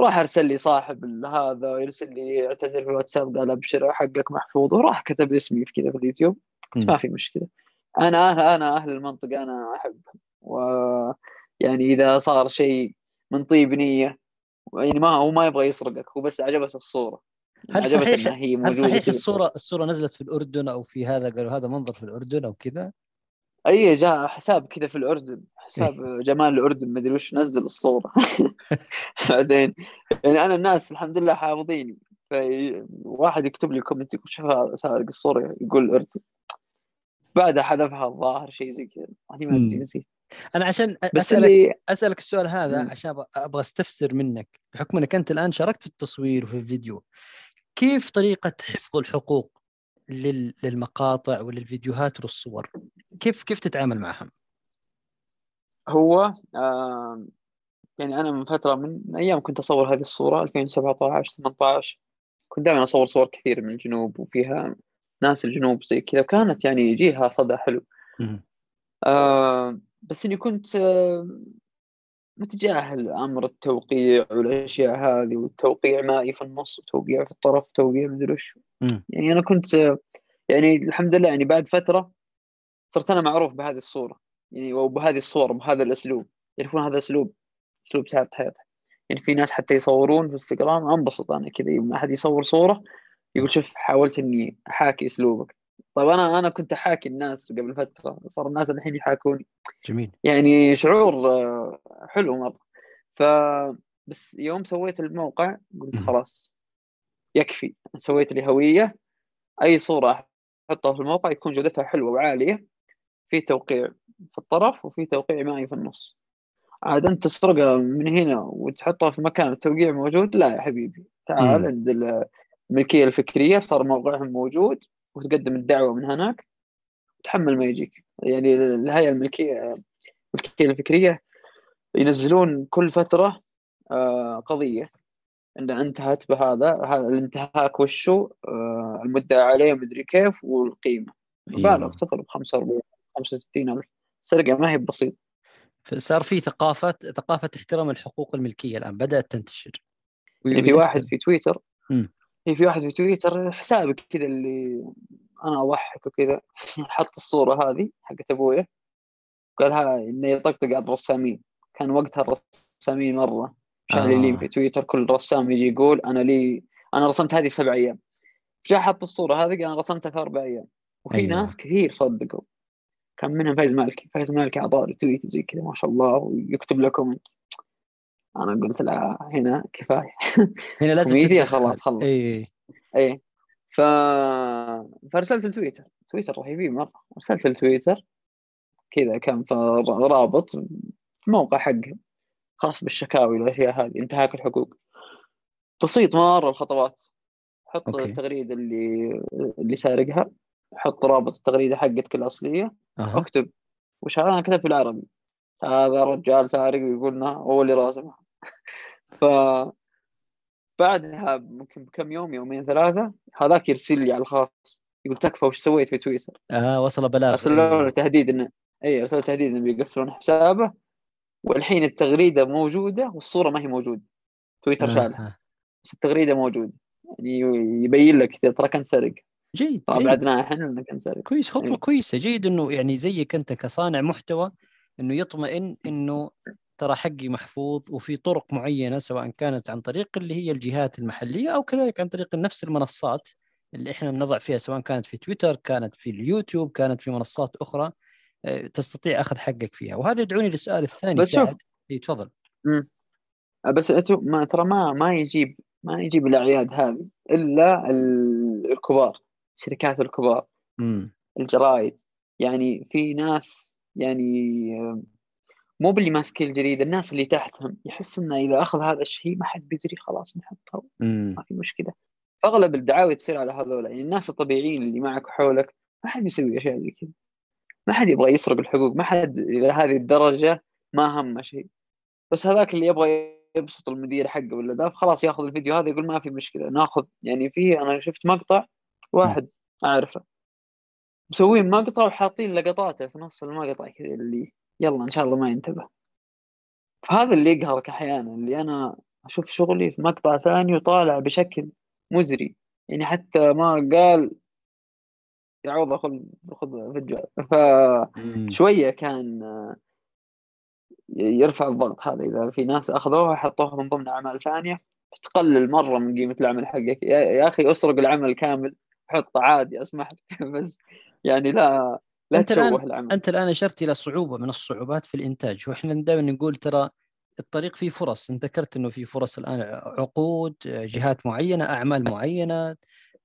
راح أرسل لي صاحب هذا يرسل لي اعتذر في الواتساب قال أبشر حقك محفوظ. وراح كتب اسمي في كذا في اليوتيوب. ما في مشكلة. أنا أهل أنا أهل المنطقة أنا احبهم ويعني إذا صار شيء من طيب نية يعني ما هو ما يبغى يسرقك هو بس عجبته الصورة. هل صحيح هي هل صحيح الصورة. الصورة نزلت في الأردن أو في هذا قالوا هذا منظر في الأردن أو كذا؟ أي جاء حساب كذا في الأردن. حساب إيه. جمال الأردن ما أدري وش نزل الصورة. <laughs> بعدين يعني أنا الناس الحمد لله حافظيني. فواحد يكتب لي comment يقول شوف سارق الصورة يقول الاردن بعدها حذفها الظاهر شيء زي كذا. ما نسيت. أنا عشان أسألك اللي... أسألك السؤال هذا مم. عشان أبغى أستفسر منك بحكم إنك أنت الآن شاركت في التصوير وفي الفيديو كيف طريقة حفظ الحقوق لل... للمقاطع وللفيديوهات والصور كيف كيف تتعامل معهم؟ هو آه يعني أنا من فترة من أيام كنت أصور هذه الصورة 2017 18 كنت دائما أصور صور كثير من الجنوب وفيها ناس الجنوب زي كذا وكانت يعني يجيها صدى حلو. آه بس إني كنت آه متجاهل أمر التوقيع والأشياء هذه والتوقيع مائي في النص وتوقيع في الطرف وتوقيع مدري وش. يعني أنا كنت آه يعني الحمد لله يعني بعد فترة صرت أنا معروف بهذه الصورة. يعني وبهذه الصور بهذا الأسلوب. يعرفون هذا أسلوب أسلوب سعاده حياته يعني في ناس حتى يصورون في انستغرام أنبسط أنا كذا. يوم أحد يصور صورة يقول شوف حاولت إني أحاكي أسلوبك. طيب أنا أنا كنت أحاكي الناس قبل فترة صار الناس الحين يحاكوني جميل. يعني شعور آه، حلو مرة. ف بس يوم سويت الموقع قلت خلاص يكفي. سويت لي هوية. أي صورة أحطها في الموقع يكون جودتها حلوة وعالية. في توقيع في الطرف وفي توقيع مائي في النص. عاد أنت تسرقها من هنا وتحطها في مكان التوقيع موجود؟ لا يا حبيبي. تعال عند الملكيه الفكرية صار موقعهم موجود وتقدم الدعوة من هناك تحمل ما يجيك. يعني الهيئة الملكية الملكيه الفكرية ينزلون كل فترة آه، قضية. إن انتهت بهذا هذا الانتهاك وشو آه، المدعى عليه مدري كيف والقيمة. مبالغ أيوه. تصل ب 45 65 ألف. سرقة ما هي بسيط صار في ثقافة ثقافة احترام الحقوق الملكية الآن بدأت تنتشر. يعني في واحد في تويتر في في واحد في تويتر حسابك كذا اللي أنا أضحك وكذا حط الصورة هذه حقت أبويا. قال ها انه يطقطق على الرسامين. كان وقتها الرسامين مرة شغالين آه. في تويتر كل رسام يجي يقول أنا لي أنا رسمت هذه في سبع أيام. جاء حط الصورة هذه قال أنا رسمتها في أربع أيام. وفي أيوة. ناس كثير صدقوا. كان منهم فايز مالكي فايز مالكي اعطاه tweet زي كذا ما شاء الله ويكتب له comment أنا قلت لا هنا كفاية. <laughs> هنا لازم خلاص خلص. إي إي. ف... فأرسلت التويتر تويتر رهيبين مرة. أرسلت التويتر كذا كان رابط موقع حقهم خاص بالشكاوي والاشياء هذه انتهاك الحقوق. بسيط مرة الخطوات. حط okay. التغريدة اللي اللي سارقها. حط رابط التغريدة حقتك الأصلية. أه. اكتب. وش أنا كتبت بالعربي. هذا رجال سارق ويقولنا هو اللي راسمها ف بعدها ممكن بكم يوم يومين ثلاثة هذاك يرسل لي على الخاص يقول تكفى وش سويت في تويتر؟ آه وصل بلاغ. ارسلوا له تهديد انه اي ارسلوا تهديد إنه بيقفلون حسابه والحين التغريدة موجودة والصورة ما هي موجودة. تويتر آه. شالها. بس التغريدة موجودة. يعني يبين لك ترى كان سرق جيد. طبعا بعدنا إحنا إنه كان سرق كويس خطوة إيه. كويسة. جيد إنه يعني زيك أنت كصانع محتوى إنه يطمئن إنه ترى حقي محفوظ وفي طرق معينة سواء كانت عن طريق اللي هي الجهات المحلية أو كذلك عن طريق نفس المنصات اللي إحنا نضع فيها سواء كانت في تويتر كانت في اليوتيوب كانت في منصات أخرى آه، تستطيع أخذ حقك فيها. وهذا يدعوني للسؤال الثاني بس إي تفضل. بس ما ترى ما ما يجيب ما يجيب الأعياد هذه إلا الكبار الشركات الكبار. مم. الجرايد. يعني في ناس يعني مو باللي ماسك الجريدة الناس اللي تحتهم يحس إنه إذا أخذ هذا الشيء ما حد بيدري خلاص نحطه. ما في مشكلة. اغلب الدعاوي تصير على هذول. يعني الناس الطبيعيين اللي معك وحولك ما حد يسوي أشياء زي كذا. ما حد يبغى يسرق الحقوق ما حد إلى هذه الدرجة ما همه شيء. بس هذاك اللي يبغى يبسط المدير حقه ولا ذا خلاص ياخذ الفيديو هذا يقول ما في مشكلة ناخذ. يعني في أنا شفت مقطع واحد أعرفه. مسوين مقطع وحاطين لقطاته في نص المقطع كذا اللي يلا إن شاء الله ما ينتبه. فهذا اللي يقهرك أحيانا اللي أنا أشوف شغلي في مقطع ثاني وطالع بشكل مزري. يعني حتى ما قال يعوض خذ خذ فيديو. فشويه كان يرفع الضغط هذا. إذا في ناس أخذوها حطوها من ضمن أعمال ثانية تقلل مرة من قيمة العمل حقك. يا أخي أسرق العمل كامل حطه عادي أسمح لك. <laughs> بس يعني لا لا أنت الآن العمل. أنت الآن أشرت إلى صعوبة من الصعوبات في الإنتاج. وإحنا دائما نقول ترى الطريق فيه فرص. انت ذكرت إنه في فرص الآن عقود جهات معينة أعمال معينة.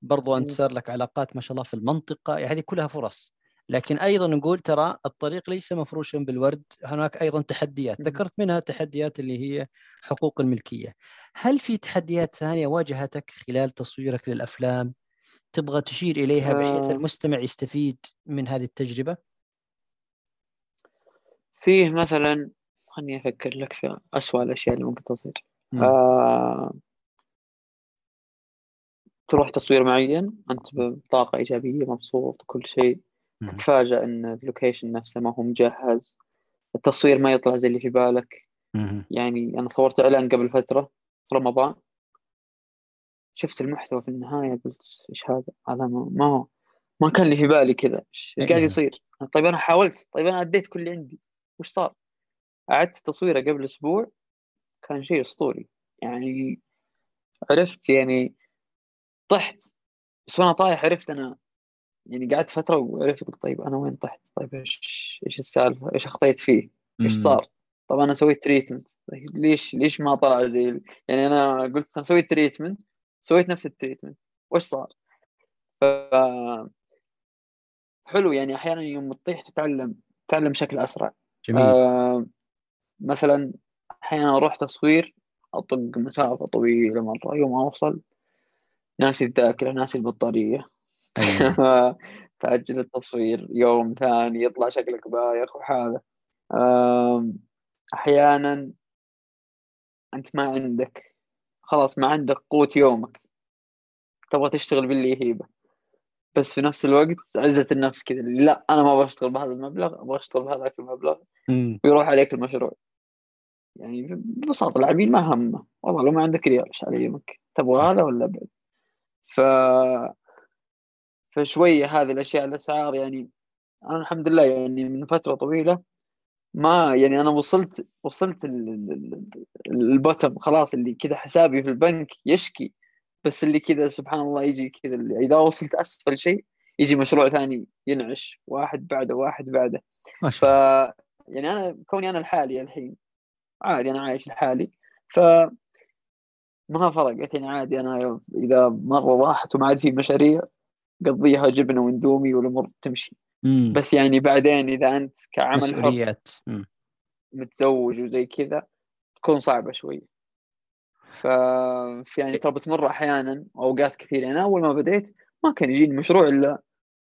برضو أنت صار لك علاقات ما شاء الله في المنطقة. يعني هذه كلها فرص. لكن أيضا نقول ترى الطريق ليس مفروشا بالورد. هناك أيضا تحديات. ذكرت منها تحديات اللي هي حقوق الملكية. هل في تحديات ثانية واجهتك خلال تصويرك للأفلام؟ تبغى تشير إليها بحيث آه. المستمع يستفيد من هذه التجربة؟ فيه مثلا خلني أفكر لك في اسوء الأشياء اللي ممكن تصير. آه... تروح تصوير معين أنت بطاقة إيجابية مبسوط كل شيء. تتفاجأ إن اللوكيشن نفسه ما هو مجهز. التصوير ما يطلع زي اللي في بالك. يعني أنا صورت إعلان قبل فترة في رمضان. شفت المحتوى في النهاية قلت إيش هذا؟ هذا ما هو ما كان لي في بالي كذا. إيش قاعد. يصير؟ طيب أنا حاولت. طيب أنا اديت كل اللي عندي. وش صار؟ أعدت تصويره قبل أسبوع. كان شيء أسطوري. يعني عرفت يعني طحت. بس وأنا طايح عرفت أنا يعني قعدت فترة وعرفت قلت طيب أنا وين طحت؟ طيب إيش إيش السالفة؟ إيش أخطيت فيه؟ إيش صار؟ طب أنا سويت treatment طيب ليش ليش ما طلع زي يعني أنا قلت أنا سويت treatment سويت نفس ال treatment. وش صار؟ ف حلو يعني أحيانا يوم تطيح تتعلم تتعلم بشكل أسرع. جميل. آه مثلا أحيانا أروح تصوير أطق مسافة طويلة مرة يوم أوصل ناسي الذاكرة ناسي البطارية. أيوة. <laughs> تاجل التصوير يوم ثاني يطلع شكلك بايخ وحاله أحيانا أنت ما عندك خلاص ما عندك قوت يومك. تبغى تشتغل باللي يهيبه. بس في نفس الوقت عزة النفس كذا لا أنا ما بشتغل بهذا المبلغ أبغى أشتغل بهذاك المبلغ. ويروح عليك المشروع. يعني ببساطة العميل ما همه. والله لو ما عندك ريال إيش على يمك تبغى هذا ولا بعد؟ ف فشوية هذه الأشياء الأسعار يعني أنا الحمد لله يعني من فترة طويلة ما يعني أنا وصلت وصلت البوتم خلاص اللي كذا حسابي في البنك يشكي بس اللي كذا سبحان الله يجي كذا إذا وصلت أسفل شيء يجي مشروع ثاني ينعش واحد بعده واحد بعده. ما شاء الله. ف يعني أنا كوني أنا الحالي الحين عادي أنا عايش لحالي. ف ما فرقت يعني عادي أنا إذا مرة راحت وما عاد في مشاريع قضيها جبنة وإندومي والأمور تمشي. مم. بس يعني بعدين إذا أنت كعمل مسؤوليات. متزوج وزي كذا تكون صعبة شوي. ف يعني ترى بتمر أحيانا أوقات كثير يعني أول ما بديت ما كان يجيني مشروع إلا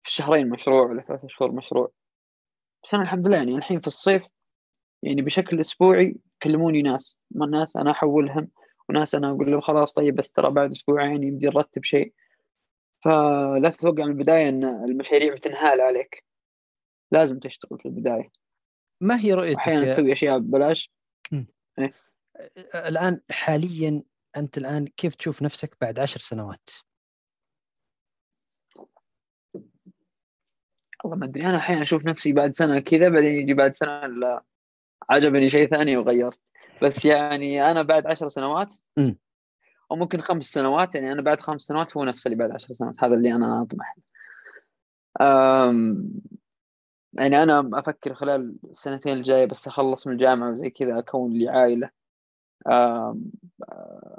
في الشهرين مشروع ولا ثلاثة شهور مشروع. بس أنا الحمد لله يعني الحين في الصيف يعني بشكل أسبوعي يكلموني ناس. ما ناس أنا أحولهم وناس أنا أقول لهم خلاص طيب بس ترى بعد أسبوعين يمدي نرتب شيء. فلا تتوقع من البداية إن المشاريع بتنهال عليك لازم تشتغل في البداية ما هي رؤيتك أحيانا تسوي أشياء ببلاش إيه؟ الآن حاليا أنت الآن كيف تشوف نفسك بعد عشر سنوات؟ والله ما أدري أنا أحيانا أشوف نفسي بعد سنة كذا بعدين يجي بعد سنة لا عجبني شيء ثاني وغيرت بس يعني أنا بعد عشر سنوات م. أو ممكن خمس سنوات يعني أنا بعد خمس سنوات هو نفس اللي بعد عشر سنوات هذا اللي أنا أطمح يعني أنا أفكر خلال السنتين الجاية بس أخلص من الجامعة وزي كذا أكون لي عائلة.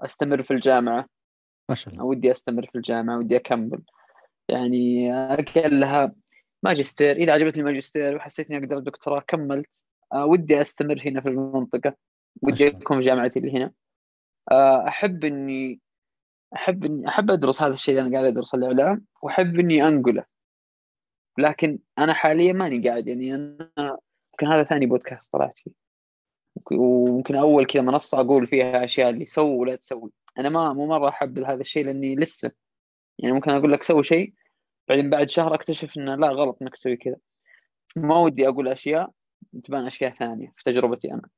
أستمر في الجامعة. ما شاء الله. ودي أستمر في الجامعة ودي أكمل. يعني كان لها ماجستير. إذا عجبتني الماجستير وحسيت إني أقدر الدكتوراه كملت. آه، ودي أستمر هنا في المنطقة. ودي أكون في جامعتي اللي هنا. أحب إني أحب إني أحب أدرس هذا الشيء اللي أنا قاعد ادرس الاعلام وأحب إني أنقله. لكن أنا حاليا ماني قاعد يعني أنا يمكن هذا ثاني بودكاست طلعت فيه. وممكن أول كذا منصة أقول فيها أشياء اللي سووا ولا تسوي. أنا ما مو مرة أحب هذا الشيء لأني لسه يعني ممكن أقول لك سوي شيء بعدين بعد شهر أكتشف إنه لا غلط إنك تسوي كذا. ما ودي أقول أشياء تبان أشياء ثانية في تجربتي أنا.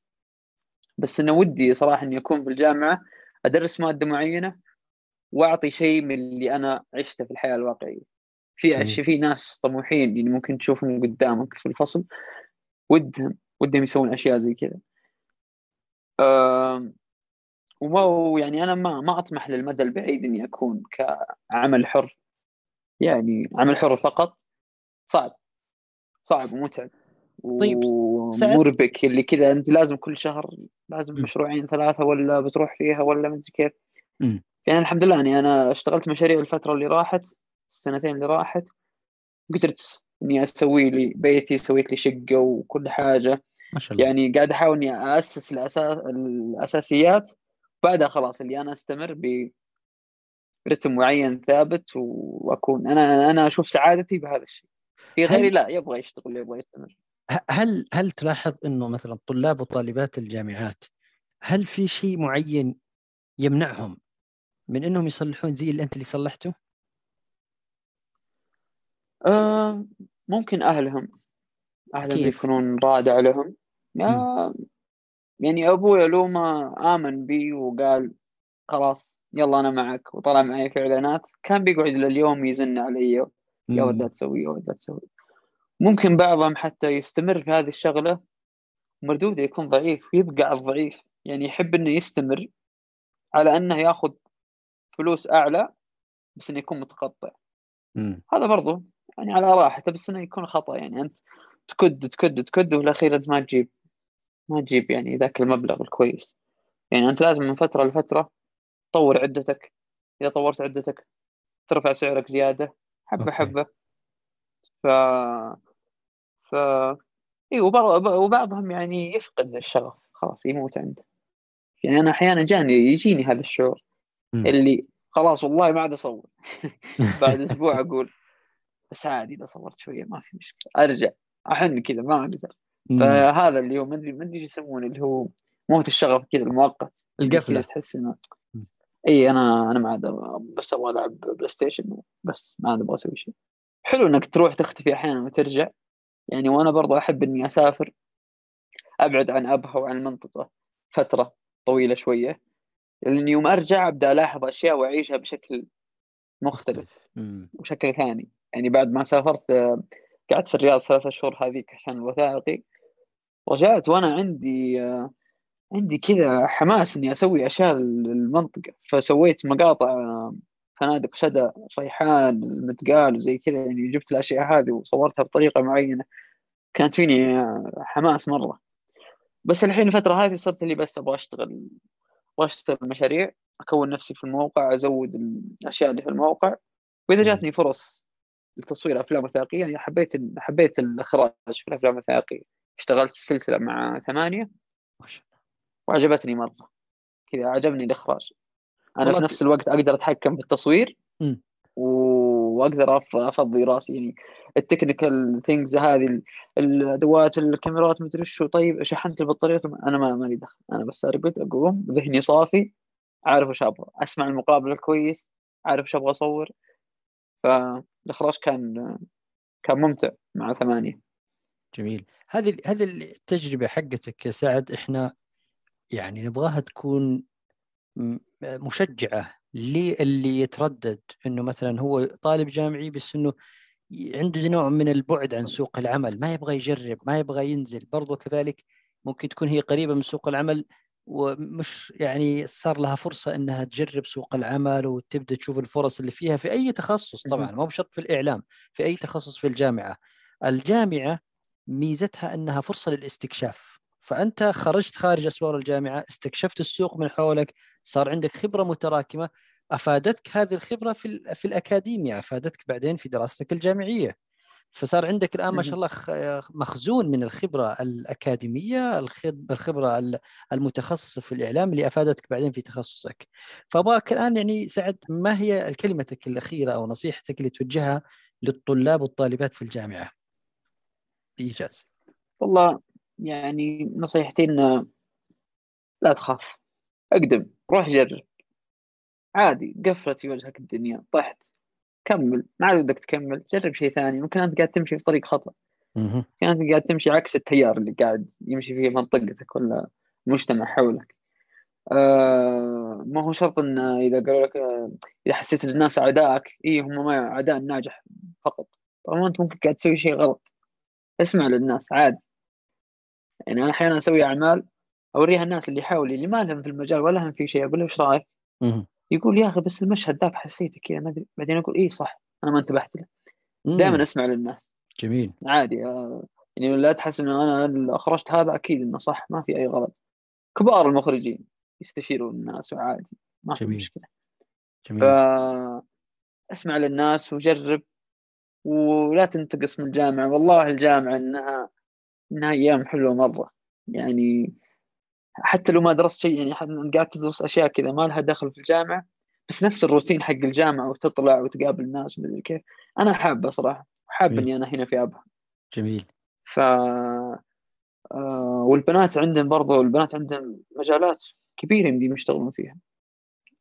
بس إنه ودي صراحة إني أكون في الجامعة أدرس مادة معينة وأعطي شيء من اللي أنا عشته في الحياة الواقعية. في اشياء في ناس طموحين يعني ممكن تشوفهم قدامك في الفصل ودهم ودهم يسوون أشياء زي كذا. وما يعني أنا ما ما أطمح للمدى البعيد إني أكون كعمل حر. يعني عمل حر فقط صعب صعب ومتعب. طيب ومربك اللي كذا أنت لازم كل شهر لازم م. مشروعين ثلاثة ولا بتروح فيها ولا ما أدري كيف. م. يعني الحمد لله يعني أنا اشتغلت مشاريع الفترة اللي راحت السنتين اللي راحت قدرت إني أسوي لي بيتي سويت لي شقة وكل حاجة. ما شاء الله. يعني قاعد أحاول إني اسس الاساس الأساسيات بعدها خلاص اللي أنا أستمر ب رتم معين ثابت وأكون أنا أنا أشوف سعادتي بهذا الشيء. في غيري لا يبغى يشتغل يبغى يستمر. هل هل تلاحظ إنه مثلا طلاب وطالبات الجامعات هل في شيء معين يمنعهم من إنهم يصلحون زي اللي أنت اللي صلحته؟ آه ممكن أهلهم أهلهم كيف؟ يكونون رادع لهم يعني أبوي لو ما آمن بي وقال خلاص يلا أنا معك وطلع معي في اعلانات كان بيقعد لليوم يزن علي يا ولد لا تسوي يا ولد لا تسوي ممكن بعضهم حتى يستمر في هذه الشغلة مردوده يكون ضعيف ويبقى على الضعيف يعني يحب إنه يستمر على إنه ياخذ فلوس أعلى بس إنه يكون متقطع مم. هذا برضو يعني على راحته بس إنه يكون خطأ يعني أنت تكد تكد تكد وفي الأخير أنت ما تجيب ما تجيب يعني ذاك المبلغ الكويس يعني أنت لازم من فترة لفترة تطور عدتك إذا طورت عدتك ترفع سعرك زيادة حبة أوكي. حبة ف ف اي وبعضهم يعني يفقد الشغف. خلاص يموت عنده. يعني أنا أحيانا جاني يجيني هذا الشعور م. اللي خلاص والله ما عاد أصور. <laughs> بعد أسبوع أقول بس عادي إذا صورت شوية ما في مشكلة. أرجع أحن كذا ما أقدر. فهذا اللي هو ما أدري ما أدري إيش يسمونه اللي هو موت الشغف كذا المؤقت. القفلة. تحس إنه إي أنا أنا ما عاد بس أبغى ألعب PlayStation بس ما عاد أبغى أسوي شيء. حلو إنك تروح تختفي أحيانا وترجع. يعني وأنا برضو أحب إني أسافر أبعد عن أبها وعن المنطقة فترة طويلة شوية لأن يوم أرجع أبدأ ألاحظ أشياء وأعيشها بشكل مختلف وشكل ثاني. يعني بعد ما سافرت قعدت في الرياض ثلاثة شهور هذيك عشان الوثائقي رجعت وأنا عندي عندي كذا حماس إني أسوي أشياء للمنطقة فسويت مقاطع فنادق شدا ريحان المتقال وزي كذا يعني جبت الأشياء هذه وصورتها بطريقة معينة. كانت فيني حماس مرة. بس الحين الفترة هذه صرت اللي بس أبغى أشتغل أبغى أشتغل مشاريع أكون نفسي في الموقع أزود الأشياء اللي في الموقع. وإذا جاتني فرص لتصوير أفلام وثائقية يعني حبيت حبيت الإخراج في الأفلام الوثائقية. اشتغلت في سلسلة مع ثمانية. وعجبتني مرة. كذا عجبني الإخراج. أنا في نفس الوقت أقدر أتحكم في التصوير م. وأقدر أفضي رأسي. يعني ال technical things هذه الأدوات الكاميرات مدري شو. طيب شحنت البطارية أنا ما مالي دخل. أنا بس ارقد أقوم ذهني صافي عارف وش أبغى. أسمع المقابلة كويس عارف وش أبغى أصور. فالإخراج كان كان ممتع مع ثمانية. جميل. هذه هذه التجربة حقتك يا سعد. إحنا يعني نبغاها تكون مشجعة للي يتردد إنه مثلا هو طالب جامعي بس إنه عنده نوع من البعد عن سوق العمل ما يبغى يجرب ما يبغى ينزل. برضو كذلك ممكن تكون هي قريبة من سوق العمل ومش يعني صار لها فرصة إنها تجرب سوق العمل وتبدأ تشوف الفرص اللي فيها في أي تخصص طبعا مو بشرط في الإعلام في أي تخصص في الجامعة. الجامعة ميزتها إنها فرصة للاستكشاف. فأنت خرجت خارج أسوار الجامعة استكشفت السوق من حولك صار عندك خبرة متراكمة. أفادتك هذه الخبرة في في الأكاديمية أفادتك بعدين في دراستك الجامعية. فصار عندك الآن ما شاء الله مخزون من الخبرة الأكاديمية الخبرة المتخصصة في الإعلام اللي أفادتك بعدين في تخصصك. فأبغاك الآن يعني سعد ما هي كلمتك الأخيرة أو نصيحتك اللي توجهها للطلاب والطالبات في الجامعة؟ بإيجاز. والله يعني نصيحتي إنه لا تخاف. أقدم روح جرب. عادي قفلت في وجهك الدنيا طحت كمل. ما عاد بدك تكمل جرب شيء ثاني. ممكن أنت قاعد تمشي في طريق خطأ. ممكن أنت قاعد تمشي عكس التيار اللي قاعد يمشي في منطقتك ولا المجتمع حولك. آه ما هو شرط إن إذا قالوا لك إذا حسيت إن الناس أعدائك إي هم ما أعداء الناجح فقط. طالما أنت ممكن قاعد تسوي شيء غلط. اسمع للناس عادي. يعني أنا أحيانا أسوي أعمال أوريها الناس اللي حولي اللي ما لهم في المجال ولا هم في شيء أقول له إيش رأيك؟ يقول يا أخي بس المشهد ذاك حسيته كذا ما أدري. بعدين أقول اي صح أنا ما انتبهت له. دائما أسمع للناس. جميل. عادي آه، يعني لا تحس إنه أنا أخرجت هذا أكيد إنه صح ما في أي غلط. كبار المخرجين يستشيروا الناس وعادي ما في مشكلة. جميل. اسمع للناس وجرب ولا تنتقص من الجامعة. والله الجامعة إنها إنها أيام حلوة مرة. يعني حتى لو ما درست شيء يعني قاعد تدرس أشياء كذا ما لها دخل في الجامعة بس نفس الروتين حق الجامعة وتطلع وتقابل الناس ومدري كيف. أنا حابة صراحة حاب إني أنا هنا في أبها. جميل. ف آه والبنات عندهم برضو البنات عندهم مجالات كبيرة يمديهم يشتغلون فيها.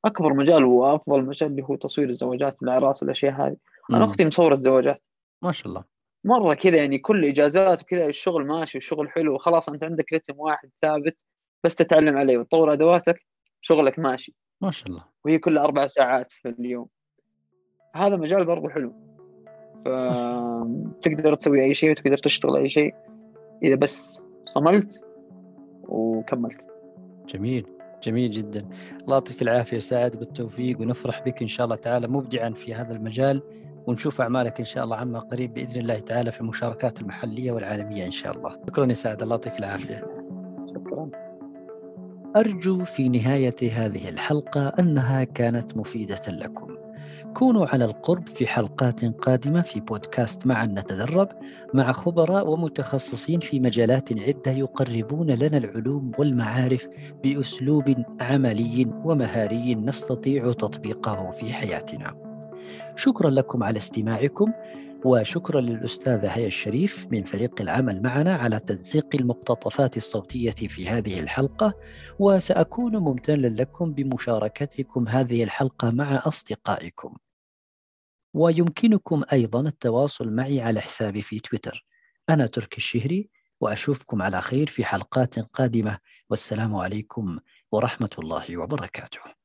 أكبر مجال وافضل مجال اللي هو تصوير الزواجات الاعراس والاشياء هذه. أنا أختي مصورة زواجات. ما شاء الله. مرة كذا يعني كل إجازات وكذا الشغل ماشي والشغل حلو وخلاص أنت عندك رتم واحد ثابت بس تتعلم عليه وتطور أدواتك شغلك ماشي. ما شاء الله. وهي كل أربع ساعات في اليوم. هذا مجال برضه حلو. فتقدر <laughs> تسوي أي شيء وتقدر تشتغل أي شيء. إذا بس صملت وكملت. جميل. جميل جدا. الله يعطيك العافية سعد بالتوفيق ونفرح بك إن شاء الله تعالى مبدعا في هذا المجال. ونشوف أعمالك إن شاء الله عما قريب بإذن الله تعالى في المشاركات المحلية والعالمية إن شاء الله شكرا يا سعد الله يعطيك العافية شكرا أرجو في نهاية هذه الحلقة أنها كانت مفيدة لكم. كونوا على القرب في حلقات قادمة في بودكاست معا نتدرب مع خبراء ومتخصصين في مجالات عدة يقربون لنا العلوم والمعارف بأسلوب عملي ومهاري نستطيع تطبيقه في حياتنا. شكرا لكم على استماعكم وشكرا للأستاذة هيا الشريف من فريق العمل معنا على تنسيق المقتطفات الصوتية في هذه الحلقة وسأكون ممتنا لكم بمشاركتكم هذه الحلقة مع أصدقائكم. ويمكنكم أيضا التواصل معي على حسابي في تويتر. أنا تركي الشهري وأشوفكم على خير في حلقات قادمة. والسلام عليكم ورحمة الله وبركاته.